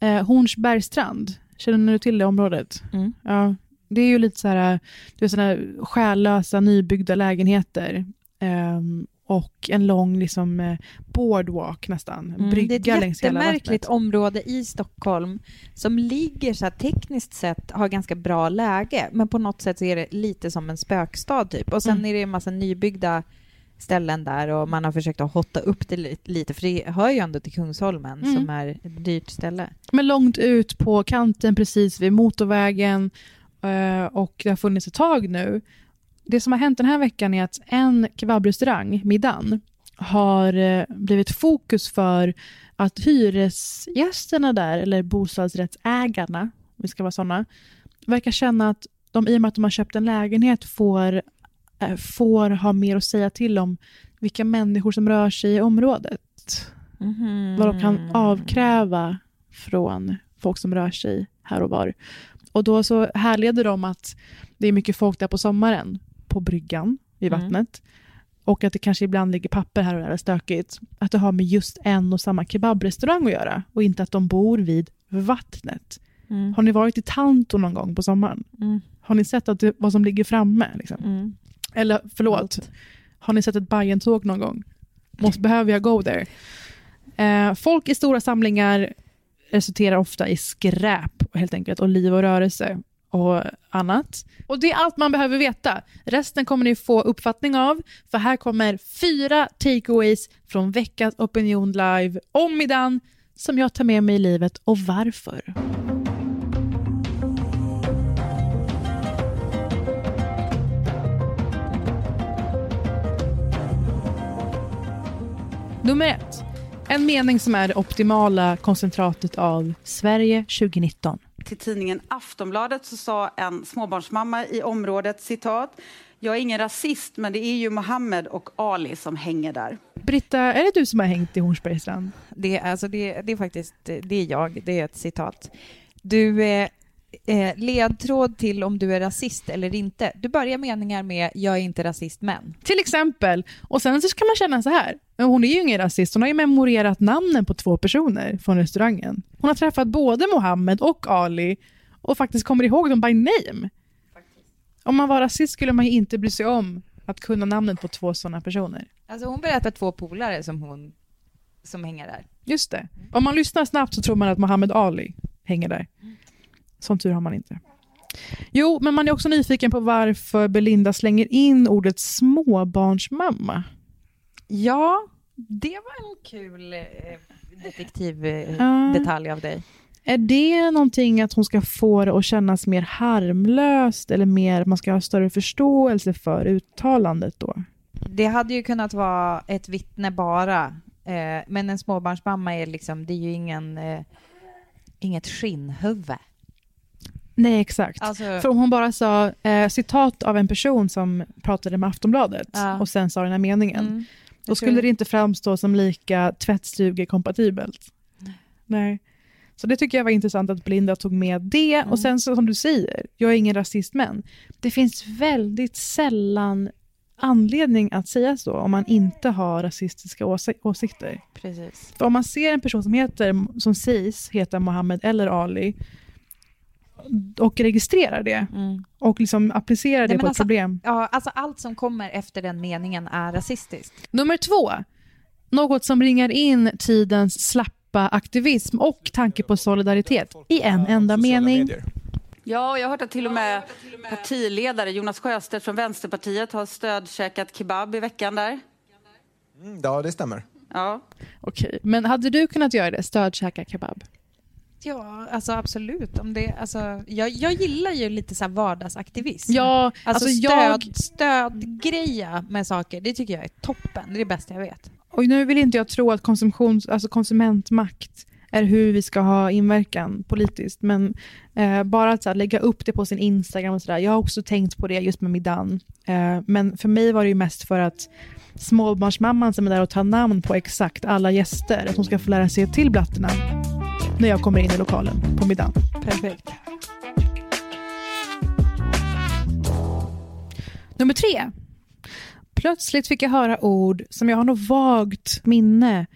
Eh, Hornsbergstrand, känner du till det området? Mm. Ja, det är ju lite så här, du vet, såna här själlösa nybyggda lägenheter. ehm, och en lång liksom, eh, boardwalk nästan, Mm, brygga det är ett längs jättemärkligt område i Stockholm som ligger så här tekniskt sett, har ganska bra läge, men på något sätt så är det lite som en spökstad typ. Och sen Mm. är det en massa nybyggda ställen där och man har försökt att hotta upp det li- lite, för det hör ju ändå till Kungsholmen Mm. som är ett dyrt ställe. Men långt ut på kanten precis vid motorvägen eh, och det har funnits ett tag nu. Det som har hänt den här veckan är att en kebabrestaurang, Middan, har eh, blivit fokus för att hyresgästerna där, eller bostadsrättsägarna, om vi ska vara sådana, verkar känna att de i och med att de har köpt en lägenhet får, eh, får ha mer att säga till om vilka människor som rör sig i området. Vad de kan avkräva från folk som rör sig här och var. Och då så härleder de att det är mycket folk där på sommaren, på bryggan vid Mm. vattnet. Och att det kanske ibland ligger papper här och där och stökigt. Att det har med just en och samma kebabrestaurang att göra och inte att de bor vid vattnet. Mm. Har ni varit i Tanto någon gång på sommaren? Mm. Har ni sett att det, vad som ligger framme? Liksom? Mm. Eller förlåt, har ni sett ett Bajen-tåg någon gång? Måste, behöver jag go there? Eh, folk i stora samlingar resulterar ofta i skräp helt enkelt och liv och rörelse och annat. Och det är allt man behöver veta. Resten kommer ni få uppfattning av, för här kommer fyra takeaways från veckans Opinion Live om Midan som jag tar med mig i livet och varför. Nummer ett. En mening som är det optimala koncentratet av Sverige 2019. Till tidningen Aftonbladet så sa en småbarnsmamma i området citat jag är ingen rasist, men det är ju Mohammed och Ali som hänger där. Britta, är det du som har hängt i Hornsbergsstrand? Det, är- alltså det, det är faktiskt det är jag, det är ett citat. Du, eh, eh, ledtråd till om du är rasist eller inte. Du börjar meningar med “jag är inte rasist, men”. Till exempel. Och sen så kan man känna så här. Hon är ju ingen rasist. Hon har ju memorerat namnen på två personer från restaurangen. Hon har träffat både Mohammed och Ali och faktiskt kommer ihåg dem by name. Om man var rasist skulle man ju inte bry sig om att kunna namnet på två sådana personer. Alltså hon berättar två polare som hon som hänger där. Just det. Om man lyssnar snabbt så tror man att Muhammad Ali hänger där. Som tur har man inte. Jo, men man är också nyfiken på varför Belinda slänger in ordet småbarnsmamma. Ja, det var en kul eh, detektivdetalj eh, av dig. Är det någonting att hon ska få det att kännas mer harmlöst eller mer man ska ha större förståelse för uttalandet då? Det hade ju kunnat vara ett vittne bara, eh, men en småbarnsmamma är liksom, det är ju ingen, inget skinnhuvud. Nej, exakt. Alltså- För om hon bara sa eh, citat av en person som pratade med Aftonbladet Ja. och sen sa den här meningen, Mm. då Jag skulle tror- det inte framstå som lika tvättstugekompatibelt. Nej. Så det tycker jag var intressant att Belinda tog med det. Mm. Och sen så, som du säger, jag är ingen rasist men det finns väldigt sällan anledning att säga så om man inte har rasistiska åsi- åsikter. Precis. För om man ser en person som, heter, som sägs heta Mohammed eller Ali och registrerar det och liksom applicerar det Nej, men på ett alltså- problem. Ja, alltså allt som kommer efter den meningen är rasistiskt. Nummer två, något som ringar in tidens slappa aktivism och tanke på solidaritet i en enda mening. Ja, jag har hört att till och med partiledare Jonas Sjöstedt från Vänsterpartiet har stödkäkat kebab i veckan där. Mm, ja, det stämmer. Ja. Okej, men hade du kunnat göra det? Stödkäka kebab? Ja, alltså absolut. Om det, alltså, jag, jag gillar ju lite så här vardagsaktivism. Ja, alltså, alltså stöd, jag- stödgreja med saker, det tycker jag är toppen. Det är det bästa jag vet. Och nu vill inte jag tro att konsumtions, alltså konsumentmakt är hur vi ska ha inverkan politiskt, men eh, bara att så här, lägga upp det på sin Instagram och sådär. Jag har också tänkt på det just med middagen. Eh, men för mig var det ju mest för att småbarnsmamman som är där och tar namn på exakt alla gäster, att hon ska få lära sig till blatterna när jag kommer in i lokalen på middagen. Perfekt. Nummer tre. Plötsligt fick jag höra ord som jag har något vagt minne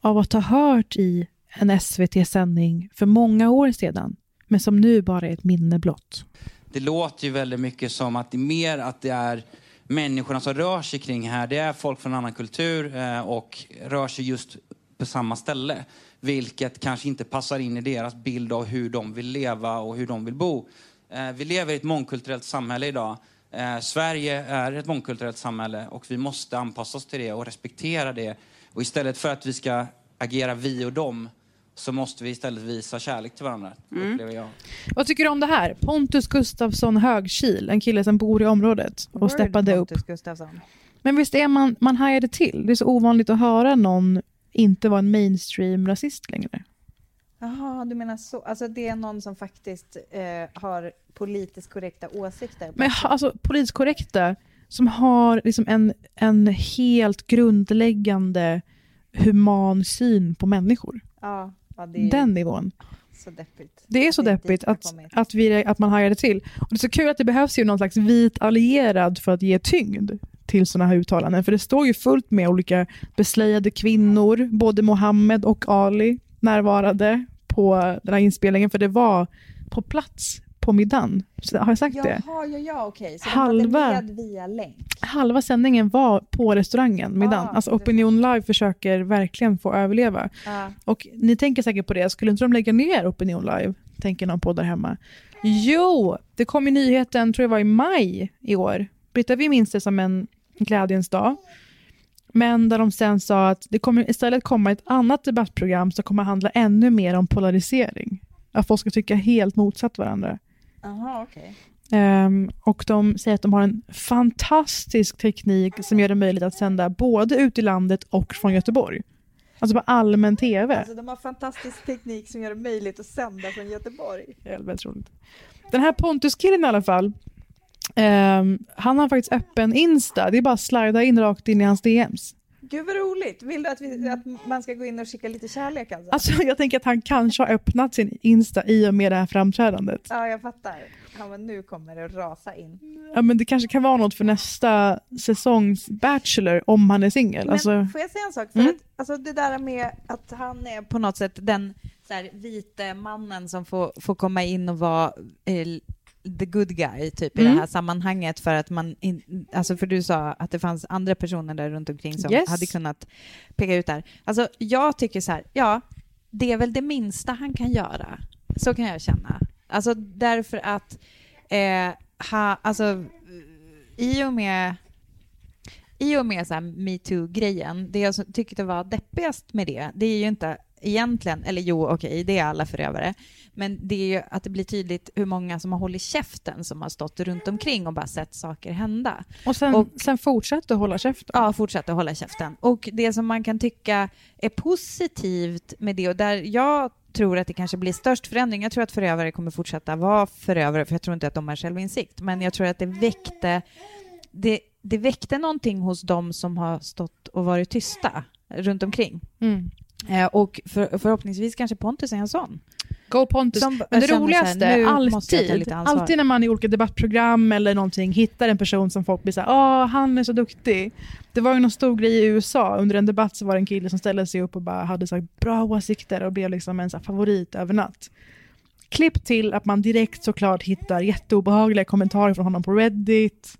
av att ha hört i en SVT-sändning för många år sedan, men som nu bara är ett minne blott. Det låter ju väldigt mycket som att det är mer att det är människorna som rör sig kring här. Det är folk från annan kultur eh, och rör sig just på samma ställe. Vilket kanske inte passar in i deras bild av hur de vill leva och hur de vill bo. Eh, vi lever i ett mångkulturellt samhälle idag. Eh, Sverige är ett mångkulturellt samhälle och vi måste anpassa oss till det och respektera det. Och istället för att vi ska agera vi och dem så måste vi istället visa kärlek till varandra, upplever jag. Vad tycker du om det här? Pontus Gustafsson Högkil, en kille som bor i området och Word, steppade upp. Pontus Gustafsson. Men visst är man, man hajade till? Det är så ovanligt att höra någon inte vara en mainstream-rasist längre. Jaha, du menar så. Alltså det är någon som faktiskt eh, har politiskt korrekta åsikter. Men alltså politiskt korrekta som har liksom en, en helt grundläggande human syn på människor. Ja, ja, det är Den nivån. så deppigt. Det är så deppigt det har att, kommit. att, vi, att man hajade till. Och det är så kul att det behövs ju någon slags vit allierad för att ge tyngd till sådana här uttalanden. För det står ju fullt med olika beslöjade kvinnor, både Mohammed och Ali närvarade på den här inspelningen, för det var på plats på middagen. Så, har jag sagt det? Jaha, ja, ja, okej. Så Halva-. Halva sändningen var på restaurangen, middagen. Ah, alltså Opinion Live försöker verkligen få överleva. Ja. Och ni tänker säkert på det, skulle inte de lägga ner Opinion Live? Tänker någon på där hemma. Jo, det kom ju nyheten, tror jag var i maj i år. Britta, vi minns det som en glädjens dag. Men där de sen sa att det kommer istället komma ett annat debattprogram som kommer handla ännu mer om polarisering. Att folk ska tycka helt motsatt varandra. Jaha, okej. Ehm, och de säger att de har en fantastisk teknik som gör det möjligt att sända både ut i landet och från Göteborg. Alltså på allmän TV. Alltså de har fantastisk teknik som gör det möjligt att sända från Göteborg. Väldigt roligt. Den här Pontus-killen i alla fall, ehm, han har faktiskt öppen Insta. Det är bara att slida in rakt in i hans DMs. Gud vad roligt! Vill du att, vi, att man ska gå in och skicka lite kärlek alltså? Alltså jag tänker att han kanske har öppnat sin Insta i och med det här framträdandet. Ja, jag fattar. Ja, men nu kommer det att rasa in. Ja, men det kanske kan vara något för nästa säsongs Bachelor om han är singel. Men Alltså, får jag säga en sak? För Mm. att, alltså det där med att han är på något sätt den så här, vite mannen som får, får komma in och vara eh, the good guy typ i Mm. det här sammanhanget för att man, in, alltså för du sa att det fanns andra personer där runt omkring som Yes. hade kunnat peka ut där. Alltså jag tycker så här, ja, det är väl det minsta han kan göra. Så kan jag känna. Alltså därför att, eh, ha, alltså i och med i och med så här metoo-grejen, det jag tyckte var deppigast med det, det är ju inte egentligen, eller jo okej, det är alla förövare, men det är ju att det blir tydligt hur många som har hållit käften som har stått runt omkring och bara sett saker hända. Och sen, sen fortsätter att hålla käften. Ja, fortsätta hålla käften. Och det som man kan tycka är positivt med det, och där jag tror att det kanske blir störst förändring, jag tror att förövare kommer fortsätta vara förövare, för jag tror inte att de har självinsikt, men jag tror att det väckte, det, det väckte någonting hos de som har stått och varit tysta runt omkring. Mm. Eh, och för, förhoppningsvis kanske Pontus är en sån. Go Pontus. Som Men det här, roligaste, ta alltid, alltid när man i olika debattprogram eller någonting hittar en person som folk blir såhär, åh han är så duktig. Det var ju någon stor grej i USA, under en debatt så var det en kille som ställde sig upp och bara hade så här bra åsikter och blev liksom en så här favorit över natt. Klipp till att man direkt såklart hittar jätteobehagliga kommentarer från honom på Reddit.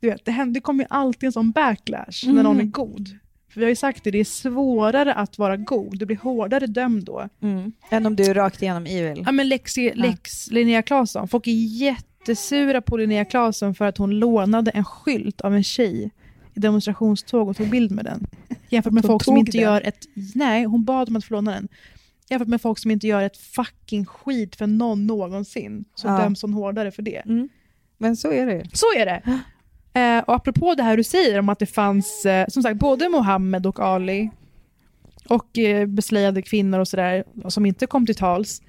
Du vet, det, händer, det kommer ju alltid en sån backlash när Mm. någon är god. För vi har ju sagt det, det är svårare att vara god, du blir hårdare dömd då. Mm. Än om du är rakt igenom evil. Ja, men Lex, Lex Linnea Claesson. Folk är jättesura på Linnea Claesson för att hon lånade en skylt av en tjej i demonstrationståg och tog bild med den. Jämfört med folk som inte den? gör ett... Nej, hon bad om att få låna den. Jämfört med folk som inte gör ett fucking skit för någon någonsin. Så Ja. döms hon hårdare för det. Mm. Men så är det ju. Så är det. Eh, och apropå det här du säger om att det fanns, eh, som sagt, både Mohammed och Ali och eh, beslöjade kvinnor och sådär som inte kom till tals.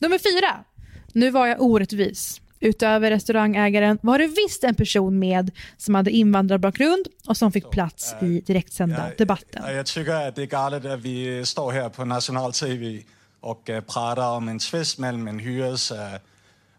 Nummer fyra. Nu var jag orättvis. Utöver restaurangägaren var det visst en person med som hade invandrarbakgrund och som fick plats i direktsända debatten. Og jeg tykker, at det er galet, at vi står her på National TV og uh, prater om en tvist mellem en hyres uh,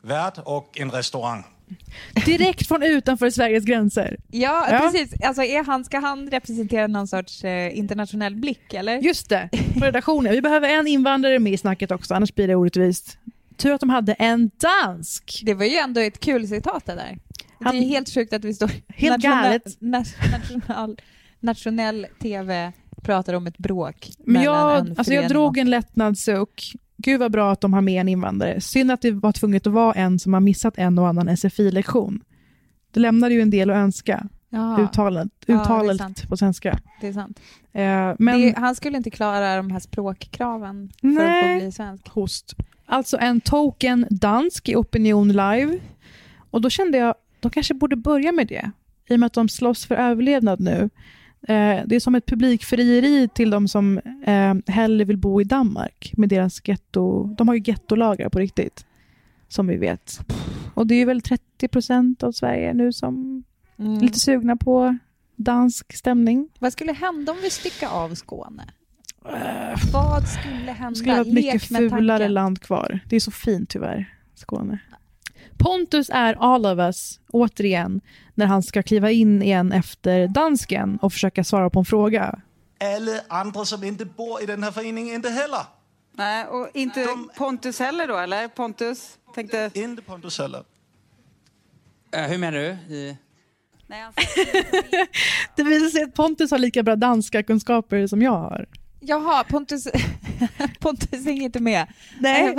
vært og en restaurant. Direkt från utanför Sveriges gränser. Ja, Ja. precis. Alltså, är han, ska han representera någon sorts eh, internationell blick, eller? Just det, på redaktionen. Vi behöver en invandrare med i snacket också, annars blir det orättvist. Tur att de hade en dansk. Det var ju ändå ett kul citat det där. Han- Det är helt sjukt att vi står... Helt galet. na- national, nationell TV pratar om ett bråk Men jag, en alltså jag drog och- en lättnadssuck. Gud vad bra att de har med en invandrare. Synd att det var tvunget att vara en som har missat en och annan SFI-lektion. Det lämnade ju en del att önska. Ja. Uttalet, Ja, uttalet sant. på svenska. Det är sant. Eh, men Det, han skulle inte klara de här språkkraven för att Nej. få bli svensk. host. Alltså en token dansk i Opinion Live. Och då kände jag, de kanske borde börja med det. I och med att de slåss för överlevnad nu. Eh, det är som ett publikfrieri till de som eh, hellre vill bo i Danmark med deras getto. De har ju gettolagar på riktigt, som vi vet. Och det är väl 30 procent av Sverige nu som Mm. är lite sugna på dansk stämning. Vad skulle hända om vi styckar av Skåne? Vad skulle hända? Det skulle vara ett mycket fulare tanken. land kvar. Det är så fint tyvärr, Skåne. Pontus är all of us, återigen, när han ska kliva in igen efter dansken och försöka svara på en fråga. Alle andre, som ikke bor i den her forening, ikke heller. Nej, och inte Pontus heller då, eller? Pontus? Tänkte... Inte Pontus heller. Eh, hur menar du? I... Det visar sig att Pontus har lika bra danska kunskaper som jag har. Jaha, Pontus, Pontus hänger inte med. Nej.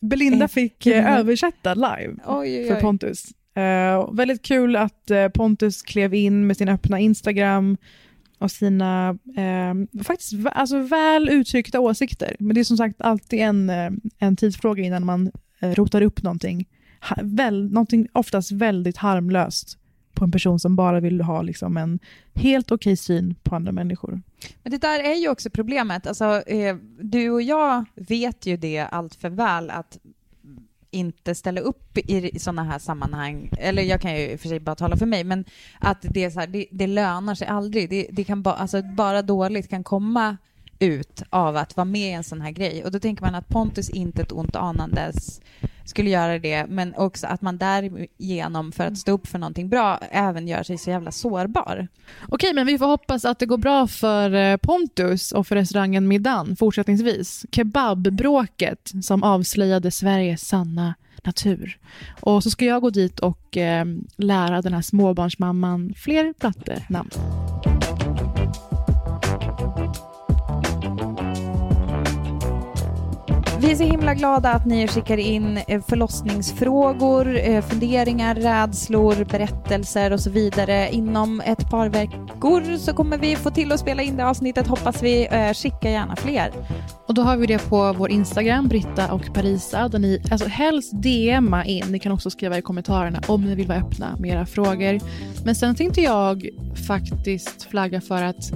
Belinda fick eh, översätta live Oj, oj, för oj. Pontus. Uh, väldigt kul att uh, Pontus klev in med sin öppna Instagram och sina uh, faktiskt alltså väl uttryckta åsikter. Men det är som sagt alltid en, eh, en tidsfråga innan man rotar upp någonting. Ha, väl, någonting oftast väldigt harmlöst på en person som bara vill ha liksom, en helt okej syn på andra människor. Men det där är ju också problemet. Alltså, eh, du och jag vet ju det allt för väl att inte ställa upp i, sådana här sammanhang, eller jag kan ju i och för sig bara tala för mig, men att det, är så här, det, det lönar sig aldrig. Det, det kan ba, alltså bara dåligt kan komma ut av att vara med i en sån här grej. Och då tänker man att Pontus inte ett ont anandes skulle göra det, men också att man därigenom, för att stå upp för någonting bra, även gör sig så jävla sårbar. Okej, men vi får hoppas att det går bra för eh, Pontus och för restaurangen Middan fortsättningsvis. Kebabbråket som avslöjade Sveriges sanna natur. Och så ska jag gå dit och eh, lära den här småbarnsmamman fler plattenamn. Vi är så himla glada att ni skickar in eh, förlossningsfrågor, eh, funderingar, rädslor, berättelser och så vidare. Inom ett par veckor så kommer vi få till att spela in det avsnittet hoppas vi. Eh, skicka gärna fler. Och då har vi det på vår Instagram, Britta och Parisa, där ni alltså helst DMa in. Ni kan också skriva i kommentarerna om ni vill vara öppna med era frågor. Men sen tänkte jag faktiskt flagga för att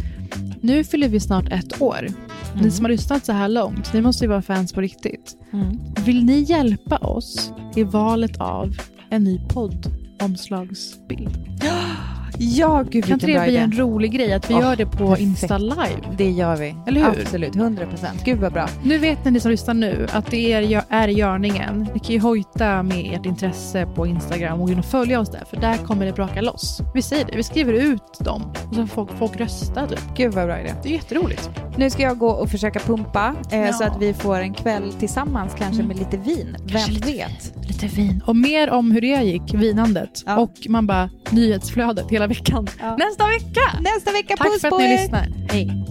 nu fyller vi snart ett år. Ni Mm. som har lyssnat så här långt, ni måste ju vara fans på riktigt. Mm. Vill ni hjälpa oss i valet av en ny podd omslagsbild? Ja, gud Kan inte vilken det bra bli idé. en rolig grej att vi Åh, gör det på perfekt. Insta live? Det gör vi. Eller hur? Absolut, 100 procent. Gud vad bra. Nu vet ni, ni som lyssnar nu att det är, är görningen. Ni kan ju hojta med ert intresse på Instagram och gå in och följa oss där, för där kommer det braka loss. Vi säger det, vi skriver ut dem och så får folk, folk rösta. Typ. Gud vad bra idé. Det är jätteroligt. Nu ska jag gå och försöka pumpa eh, Ja. så att vi får en kväll tillsammans kanske Mm. med lite vin. Vem lite vet? Lite vin. Och mer om hur det gick, vinandet. Och man bara, nyhetsflödet hela veckan. Nästa vecka! Nästa vecka, Tack puss för att på ni er! lyssnar. Hej.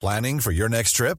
Planning for your next trip?